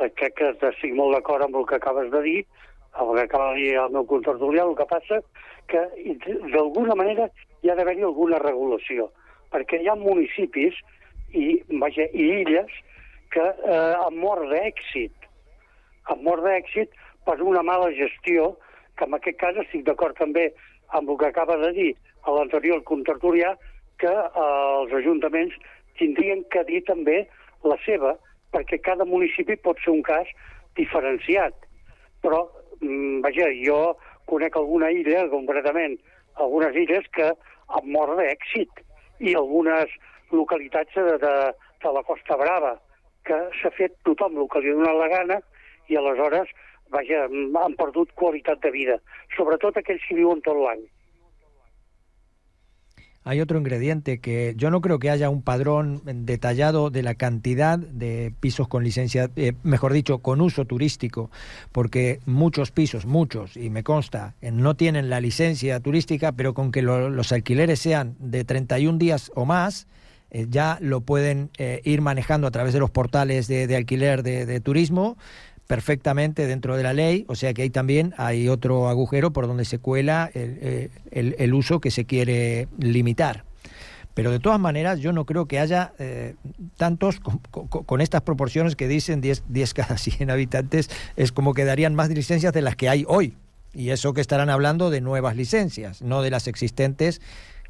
Speaker 15: eh, crec que estic molt d'acord amb el que acabes de dir, el que acaba de dir el meu contertulià, el que passa que d'alguna manera hi ha d'haver-hi alguna regulació, perquè hi ha municipis i, vaja, i illes que eh, han mort d'èxit, han mort d'èxit per una mala gestió, que en aquest cas estic d'acord també amb el que acaba de dir a l'anterior contertulià, que eh, els ajuntaments tindrien que dir també la seva, perquè cada municipi pot ser un cas diferenciat. Però mm, vaja, jo conec alguna illa, concretament, algunes illes que han mort d'èxit i algunes localitats de, de, de la Costa Brava que s'ha fet tothom el que li ha donat la gana i aleshores, vaja, han perdut qualitat de vida, sobretot aquells que viuen tot l'any.
Speaker 17: hay otro ingrediente que yo no creo que haya un padrón detallado de la cantidad de pisos con licencia, eh, mejor dicho, con uso turístico, porque muchos pisos, muchos, y me consta, eh, no tienen la licencia turística, pero con que lo, los alquileres sean de 31 días o más, eh, ya lo pueden eh, ir manejando a través de los portales de, alquiler de, turismo perfectamente dentro de la ley, o sea que ahí también hay otro agujero por donde se cuela el, eh, uso que se quiere limitar. Pero de todas maneras, yo no creo que haya tantos con, estas proporciones que dicen 10, 10 cada 100 habitantes, es como que darían más licencias de las que hay hoy. Y eso que estarán hablando de nuevas licencias, no de las existentes,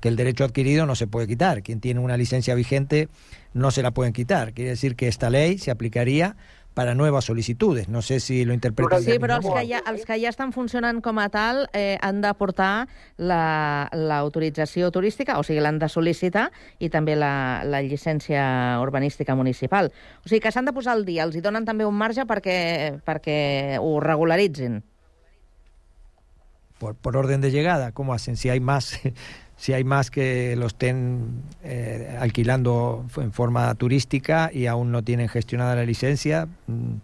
Speaker 17: que el derecho adquirido no se puede quitar. Quien tiene una licencia vigente no se la pueden quitar. Quiere decir que esta ley se aplicaría para nuevas solicitudes. No sé si lo interpretan
Speaker 1: Sí, però els que, ja, els que ja estan funcionant com a tal eh, han de portar l'autorització la, turística, o sigui, l'han de sol·licitar, i també la, la llicència urbanística municipal. O sigui, que s'han de posar al dia. Els hi donen també un marge perquè, perquè ho regularitzin.
Speaker 17: Por, por orden de llegada, ¿cómo hacen? Si hay más si hay más que lo estén eh, alquilando en forma turística y aún no tienen gestionada la licencia. Mm,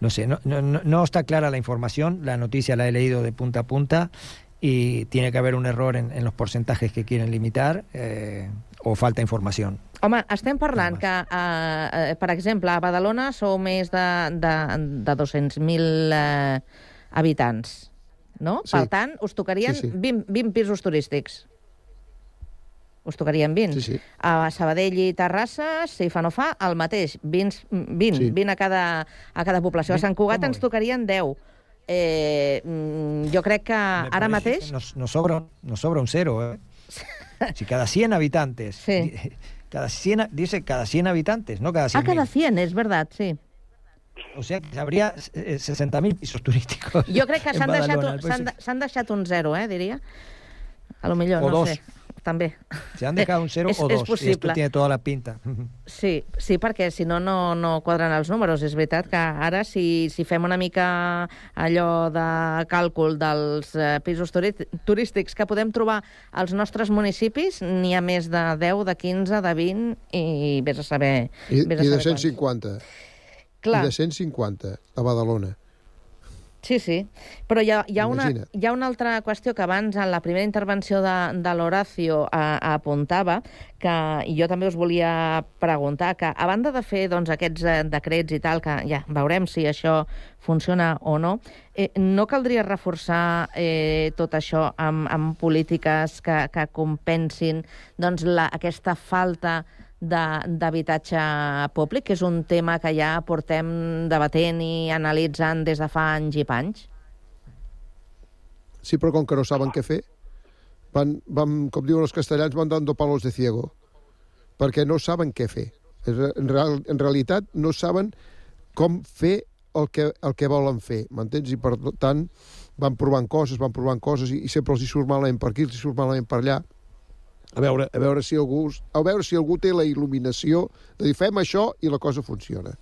Speaker 17: no sé, no, no, no, está clara la información, la noticia la he leído de punta a punta y tiene que haber un error en, en los porcentajes que quieren limitar eh, o falta información.
Speaker 1: Home, estem parlant que, eh, per exemple, a Badalona sou més de, de, de 200.000 eh, habitants, no? Sí. Per tant, us tocarien sí, sí. 20, 20 pisos turístics us tocarien 20.
Speaker 16: Sí, sí.
Speaker 1: A Sabadell i Terrassa, si fa no fa, el mateix, 20, 20, sí. 20 a, cada, a cada població. A Sant Cugat ens tocarien 10. Eh, mm, jo crec que Me ara mateix...
Speaker 17: Nos, nos, sobra, nos sobra un cero, ¿eh? si cada 100 habitantes...
Speaker 1: Sí.
Speaker 17: Cada 100, dice cada 100 habitantes, no cada 100
Speaker 1: Ah, cada 100, es verdad, sí.
Speaker 17: O sea, que habría 60.000 pisos turísticos.
Speaker 1: Jo crec que s'han deixat, s'han deixat un zero, eh, diria. A lo millor,
Speaker 17: o
Speaker 1: no
Speaker 17: dos.
Speaker 1: sé. També.
Speaker 17: Se han dejado un cero
Speaker 1: és,
Speaker 17: o dos.
Speaker 1: És possible.
Speaker 17: Y esto tiene toda la pinta.
Speaker 1: Sí, sí perquè si no, no, no quadren els números. És veritat que ara, si, si fem una mica allò de càlcul dels eh, pisos turístics que podem trobar als nostres municipis, n'hi ha més de 10, de 15, de 20 i vés a saber...
Speaker 16: I,
Speaker 1: vés a
Speaker 16: i de
Speaker 1: saber
Speaker 16: 150.
Speaker 1: Clar.
Speaker 16: I de 150 a Badalona.
Speaker 1: Sí, sí, però hi ha, hi, ha una, hi ha una altra qüestió que abans, en la primera intervenció de, de l'Horacio, apuntava, que jo també us volia preguntar, que a banda de fer doncs, aquests eh, decrets i tal, que ja veurem si això funciona o no, eh, no caldria reforçar eh, tot això amb, amb polítiques que, que compensin doncs, la, aquesta falta d'habitatge públic, que és un tema que ja portem debatent i analitzant des de fa anys i panys?
Speaker 16: Sí, però com que no saben què fer, van, van com diuen els castellans, van dando palos de ciego, perquè no saben què fer. En, real, en realitat no saben com fer el que, el que volen fer, m'entens? I per tant van provant coses, van provant coses i, i sempre els hi surt malament per aquí, els hi surt malament per allà a veure, a veure si algú, a veure si algú té la il·luminació de dir fem això i la cosa funciona.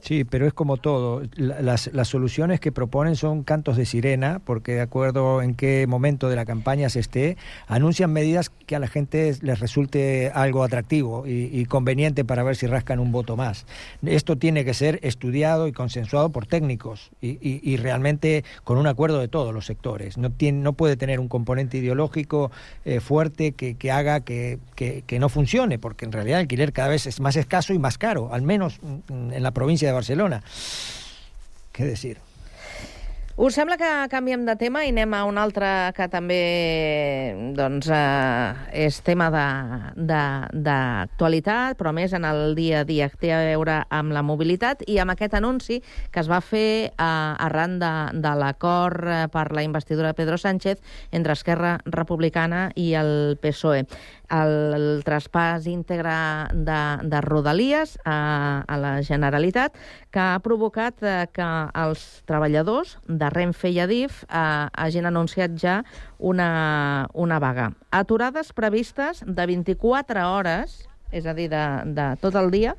Speaker 17: Sí, pero es como todo. Las, las, soluciones que proponen son cantos de sirena, porque de acuerdo en qué momento de la campaña se esté, anuncian medidas que a la gente les resulte algo atractivo y, conveniente para ver si rascan un voto más. Esto tiene que ser estudiado y consensuado por técnicos y, realmente con un acuerdo de todos los sectores. No, tiene, no puede tener un componente ideológico eh, fuerte que, haga que, que, no funcione, porque en realidad el alquiler cada vez es más escaso y más caro, al menos en la provincia de Barcelona. Què decir?
Speaker 1: Us sembla que canviem de tema i anem a un altre que també doncs, eh, és tema d'actualitat, però més en el dia a dia que té a veure amb la mobilitat i amb aquest anunci que es va fer eh, arran de, de l'acord eh, per la investidura de Pedro Sánchez entre Esquerra Republicana i el PSOE. El, el traspàs íntegre de, de Rodalies a, a la Generalitat, que ha provocat eh, que els treballadors de Renfe i Adif eh, hagin anunciat ja una, una vaga. Aturades previstes de 24 hores és a dir, de, de tot el dia,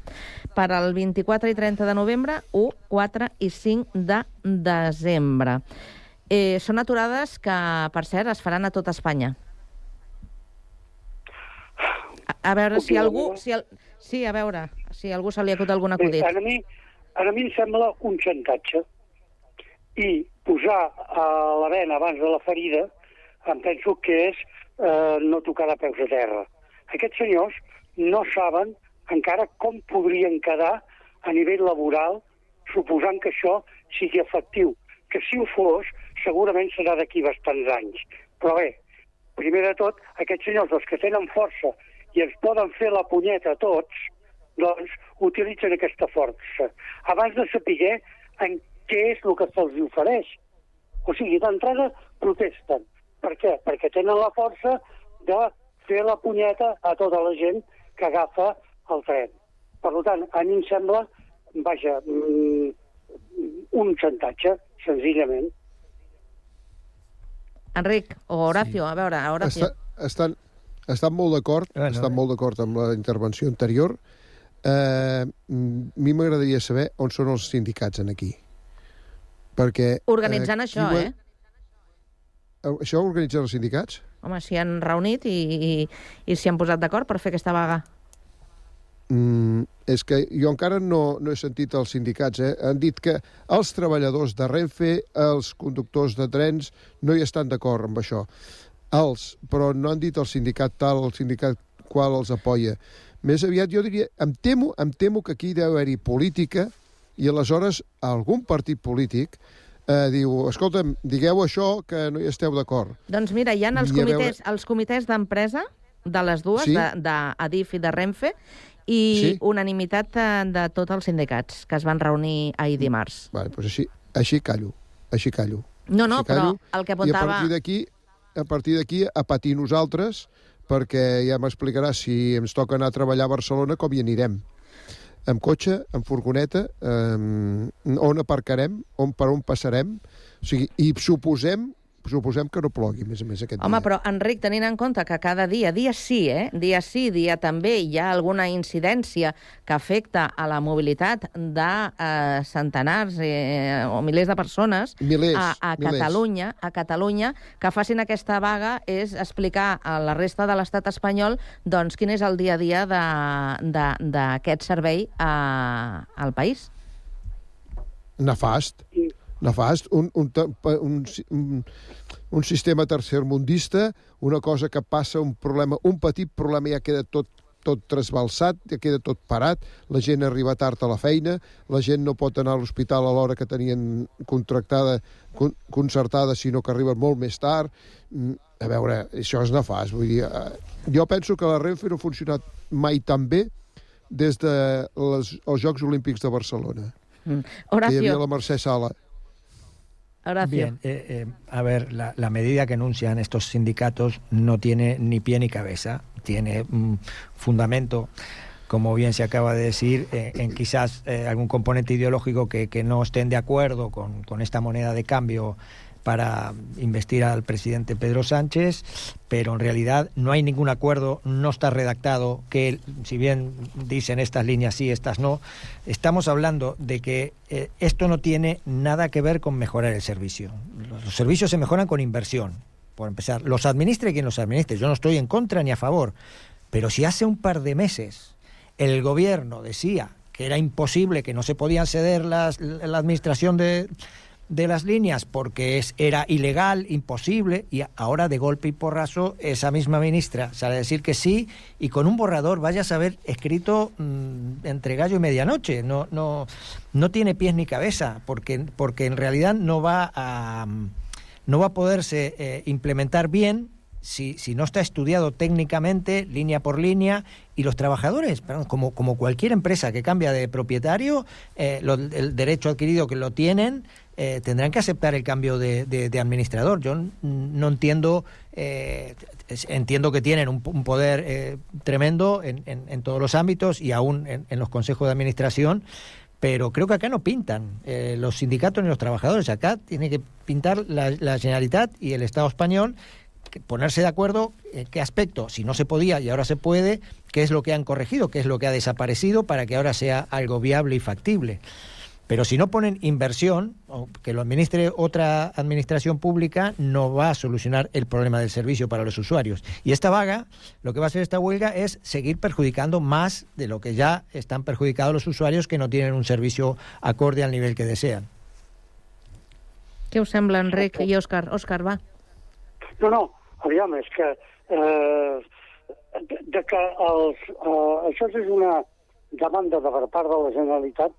Speaker 1: per al 24 i 30 de novembre, 1, 4 i 5 de desembre. Eh, són aturades que, per cert, es faran a tot Espanya. A, veure si algú... Si el, sí, a veure, si algú se li acut algun
Speaker 15: Bé,
Speaker 1: acudit.
Speaker 15: a mi, a mi em sembla un xantatge i posar a la vena abans de la ferida em penso que és eh, no tocar de peus a terra. Aquests senyors no saben encara com podrien quedar a nivell laboral suposant que això sigui efectiu. Que si ho fos, segurament serà d'aquí bastants anys. Però bé, primer de tot, aquests senyors, els que tenen força i ens poden fer la punyeta a tots, doncs utilitzen aquesta força. Abans de saber en què és el que se'ls ofereix. O sigui, d'entrada protesten. Per què? Perquè tenen la força de fer la punyeta a tota la gent que agafa el tren. Per tant, a mi em sembla, vaja, mm, un xantatge, senzillament.
Speaker 1: Enric, o Horacio, sí. a veure, Horacio.
Speaker 16: Està, estan, estan molt d'acord, bueno, estan molt d'acord amb la intervenció anterior. Eh, a mi m'agradaria saber on són els sindicats en aquí. Perquè...
Speaker 1: Organitzant
Speaker 16: eh,
Speaker 1: això,
Speaker 16: ho-
Speaker 1: eh?
Speaker 16: Eh, Això ho organitzen els sindicats?
Speaker 1: Home, s'hi han reunit i, i, i s'hi han posat d'acord per fer aquesta vaga.
Speaker 16: Mm, és que jo encara no, no he sentit els sindicats. Eh? Han dit que els treballadors de Renfe, els conductors de trens, no hi estan d'acord amb això. Els, però no han dit el sindicat tal, el sindicat qual els apoya. Més aviat jo diria, em temo, em temo que aquí deu haver-hi política i aleshores algun partit polític eh, diu, escolta'm, digueu això que no hi esteu d'acord.
Speaker 1: Doncs mira, hi ha els
Speaker 16: I a veure-
Speaker 1: comitès, els comitès d'empresa de les dues,
Speaker 16: Sí.
Speaker 1: de, de Adif i de Renfe, i
Speaker 16: Sí.
Speaker 1: unanimitat de, de tots els sindicats que es van reunir ahir dimarts.
Speaker 16: Vale, doncs així, així callo, així callo.
Speaker 1: No, no,
Speaker 16: Així
Speaker 1: però
Speaker 16: callo.
Speaker 1: el que
Speaker 16: I a
Speaker 1: apuntava...
Speaker 16: partir d'aquí, a partir d'aquí, a patir nosaltres, perquè ja m'explicarà si ens toca anar a treballar a Barcelona com hi anirem. Amb cotxe, amb furgoneta, eh, on aparcarem, on, per on passarem, o sigui, i suposem suposem que no plogui, a més a més, aquest
Speaker 1: Home,
Speaker 16: dia.
Speaker 1: però, Enric, tenint en compte que cada dia, dia sí, eh? dia sí, dia també, hi ha alguna incidència que afecta a la mobilitat de eh, centenars eh, o milers de persones
Speaker 16: Milers,
Speaker 1: a, a
Speaker 16: milers.
Speaker 1: Catalunya, a Catalunya, que facin aquesta vaga és explicar a la resta de l'estat espanyol doncs, quin és el dia a dia de- de- d'aquest servei a, al país.
Speaker 16: Nefast. Nefast. Un, un, un, un, un sistema tercermundista, una cosa que passa, un problema, un petit problema ja queda tot tot trasbalsat, ja queda tot parat, la gent arriba tard a la feina, la gent no pot anar a l'hospital a l'hora que tenien contractada, con, concertada, sinó que arriben molt més tard. Mm, A veure, això és nefast. Vull dir, eh, jo penso que la Renfe no ha funcionat mai tan bé des de les, els Jocs Olímpics de Barcelona.
Speaker 1: Mm.
Speaker 16: Que hi havia
Speaker 1: Horacio,
Speaker 16: la Mercè Sala.
Speaker 1: Horacio.
Speaker 17: Bien, eh, eh, a ver, la, medida que anuncian estos sindicatos no tiene ni pie ni cabeza, tiene un fundamento, como bien se acaba de decir, eh, en quizás eh, algún componente ideológico que, no estén de acuerdo con esta moneda de cambio para investir al presidente Pedro Sánchez, pero en realidad no hay ningún acuerdo, no está redactado, que si bien dicen estas líneas sí, estas no, estamos hablando de que eh, esto no tiene nada que ver con mejorar el servicio. Los, servicios se mejoran con inversión, por empezar. Los administre quien los administre, yo no estoy en contra ni a favor, pero si hace un par de meses el gobierno decía que era imposible, que no se podían ceder las, la administración de, de las líneas porque es, era ilegal, imposible, y ahora de golpe y porrazo esa misma ministra sale a decir que sí y con un borrador, vaya a saber, escrito mmm, entre gallo y medianoche. No, no, no tiene pies ni cabeza porque, porque en realidad no va a, no va a poderse eh, implementar bien si, si, no está estudiado técnicamente, línea por línea, y los trabajadores, como, como cualquier empresa que cambia de propietario, eh, el derecho adquirido que lo tienen, eh, tendrán que aceptar el cambio de, administrador. Yo no entiendo, eh, entiendo que tienen un, poder eh, tremendo en, en- en todos los ámbitos y aún en, los consejos de administración, pero creo que acá no pintan los sindicatos ni los trabajadores. Acá tiene que pintar la, la Generalitat y el Estado español ponerse de acuerdo en qué aspecto, si no se podía y ahora se puede, qué es lo que han corregido, qué es lo que ha desaparecido para que ahora sea algo viable y factible. Pero si no ponen inversión, o que lo administre otra administración pública, no va a solucionar el problema del servicio para los usuarios. Y esta vaga, lo que va a hacer esta huelga es seguir perjudicando más de lo que ya están perjudicados los usuarios que no tienen un servicio acorde al nivel que desean.
Speaker 1: Què us sembla, Enric i Òscar? Òscar, va.
Speaker 15: No, no, aviam, és que, eh, de, de que els, eh, això és una demanda de per part de la Generalitat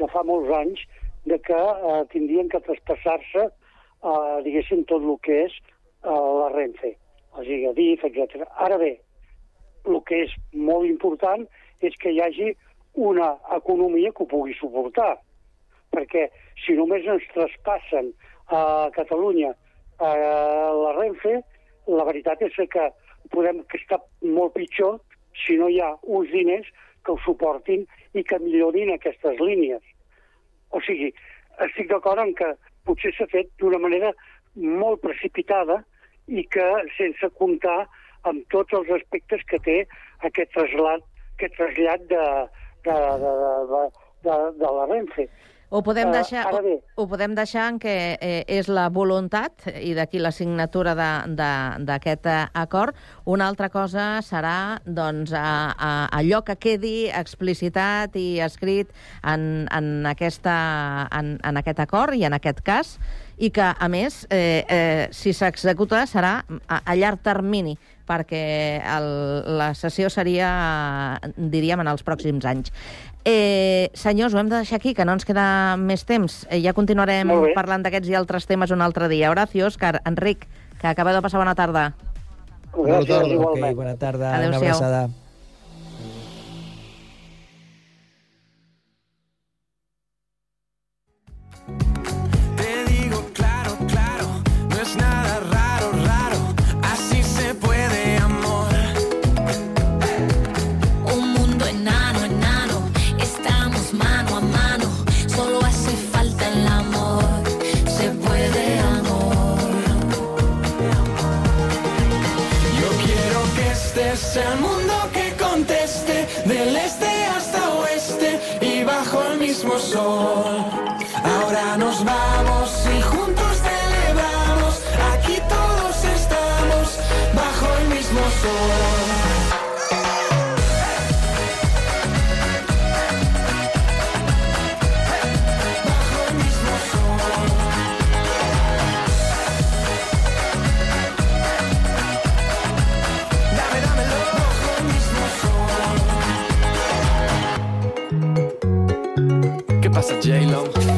Speaker 15: de fa molts anys de que eh, tindrien que traspassar-se, eh, diguéssim, tot el que és eh, la Renfe, o sigui, DIF, etc. Ara bé, el que és molt important és que hi hagi una economia que ho pugui suportar, perquè si només ens traspassen a Catalunya eh, la Renfe, la veritat és que podem estar molt pitjor si no hi ha uns diners que ho suportin i que millorin aquestes línies. O sigui, estic d'acord en que potser s'ha fet d'una manera molt precipitada i que sense comptar amb tots els aspectes que té aquest trasllat, aquest trasllat de, de, de, de, de, de la Renfe.
Speaker 1: Ho podem,
Speaker 15: Eh,
Speaker 1: deixar,
Speaker 15: ara bé.
Speaker 1: ho, ho podem deixar en que eh, és la voluntat, i d'aquí la signatura de- de- d'aquest eh, acord. Una altra cosa serà doncs, a, a, allò que quedi explicitat i escrit en, en, aquesta, en, en aquest acord i en aquest cas, i que, a més, eh, eh, si s'executa serà a, a llarg termini, perquè el, la sessió seria, diríem, en els pròxims anys. Eh, senyors, ho hem de deixar aquí, que no ens queda més temps. Eh, ja continuarem parlant d'aquests i altres temes un altre dia. Horacio, Òscar, Enric, que acabeu de passar bona tarda.
Speaker 15: Gràcies, igualment.
Speaker 17: Ok, bona tarda, una
Speaker 1: Adéu-siau.
Speaker 17: abraçada.
Speaker 18: Ahora nos vamos That's a
Speaker 19: J-Lo.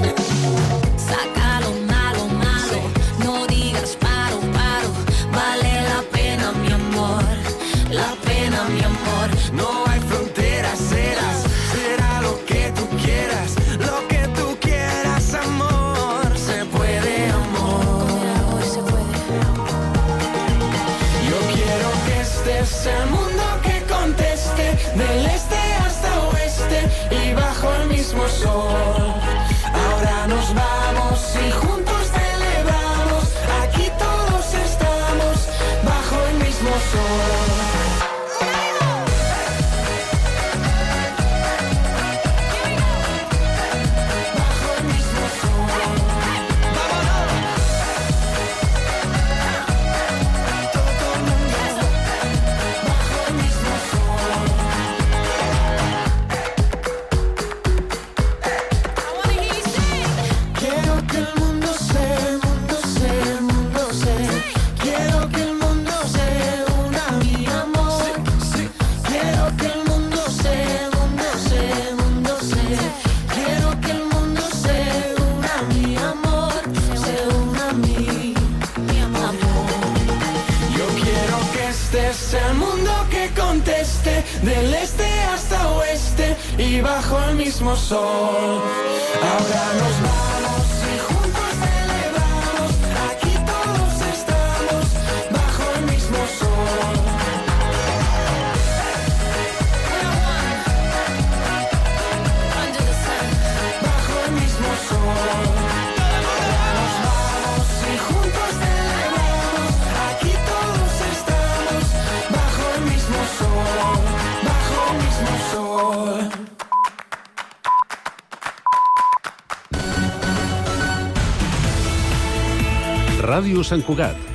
Speaker 19: Sant Cugat,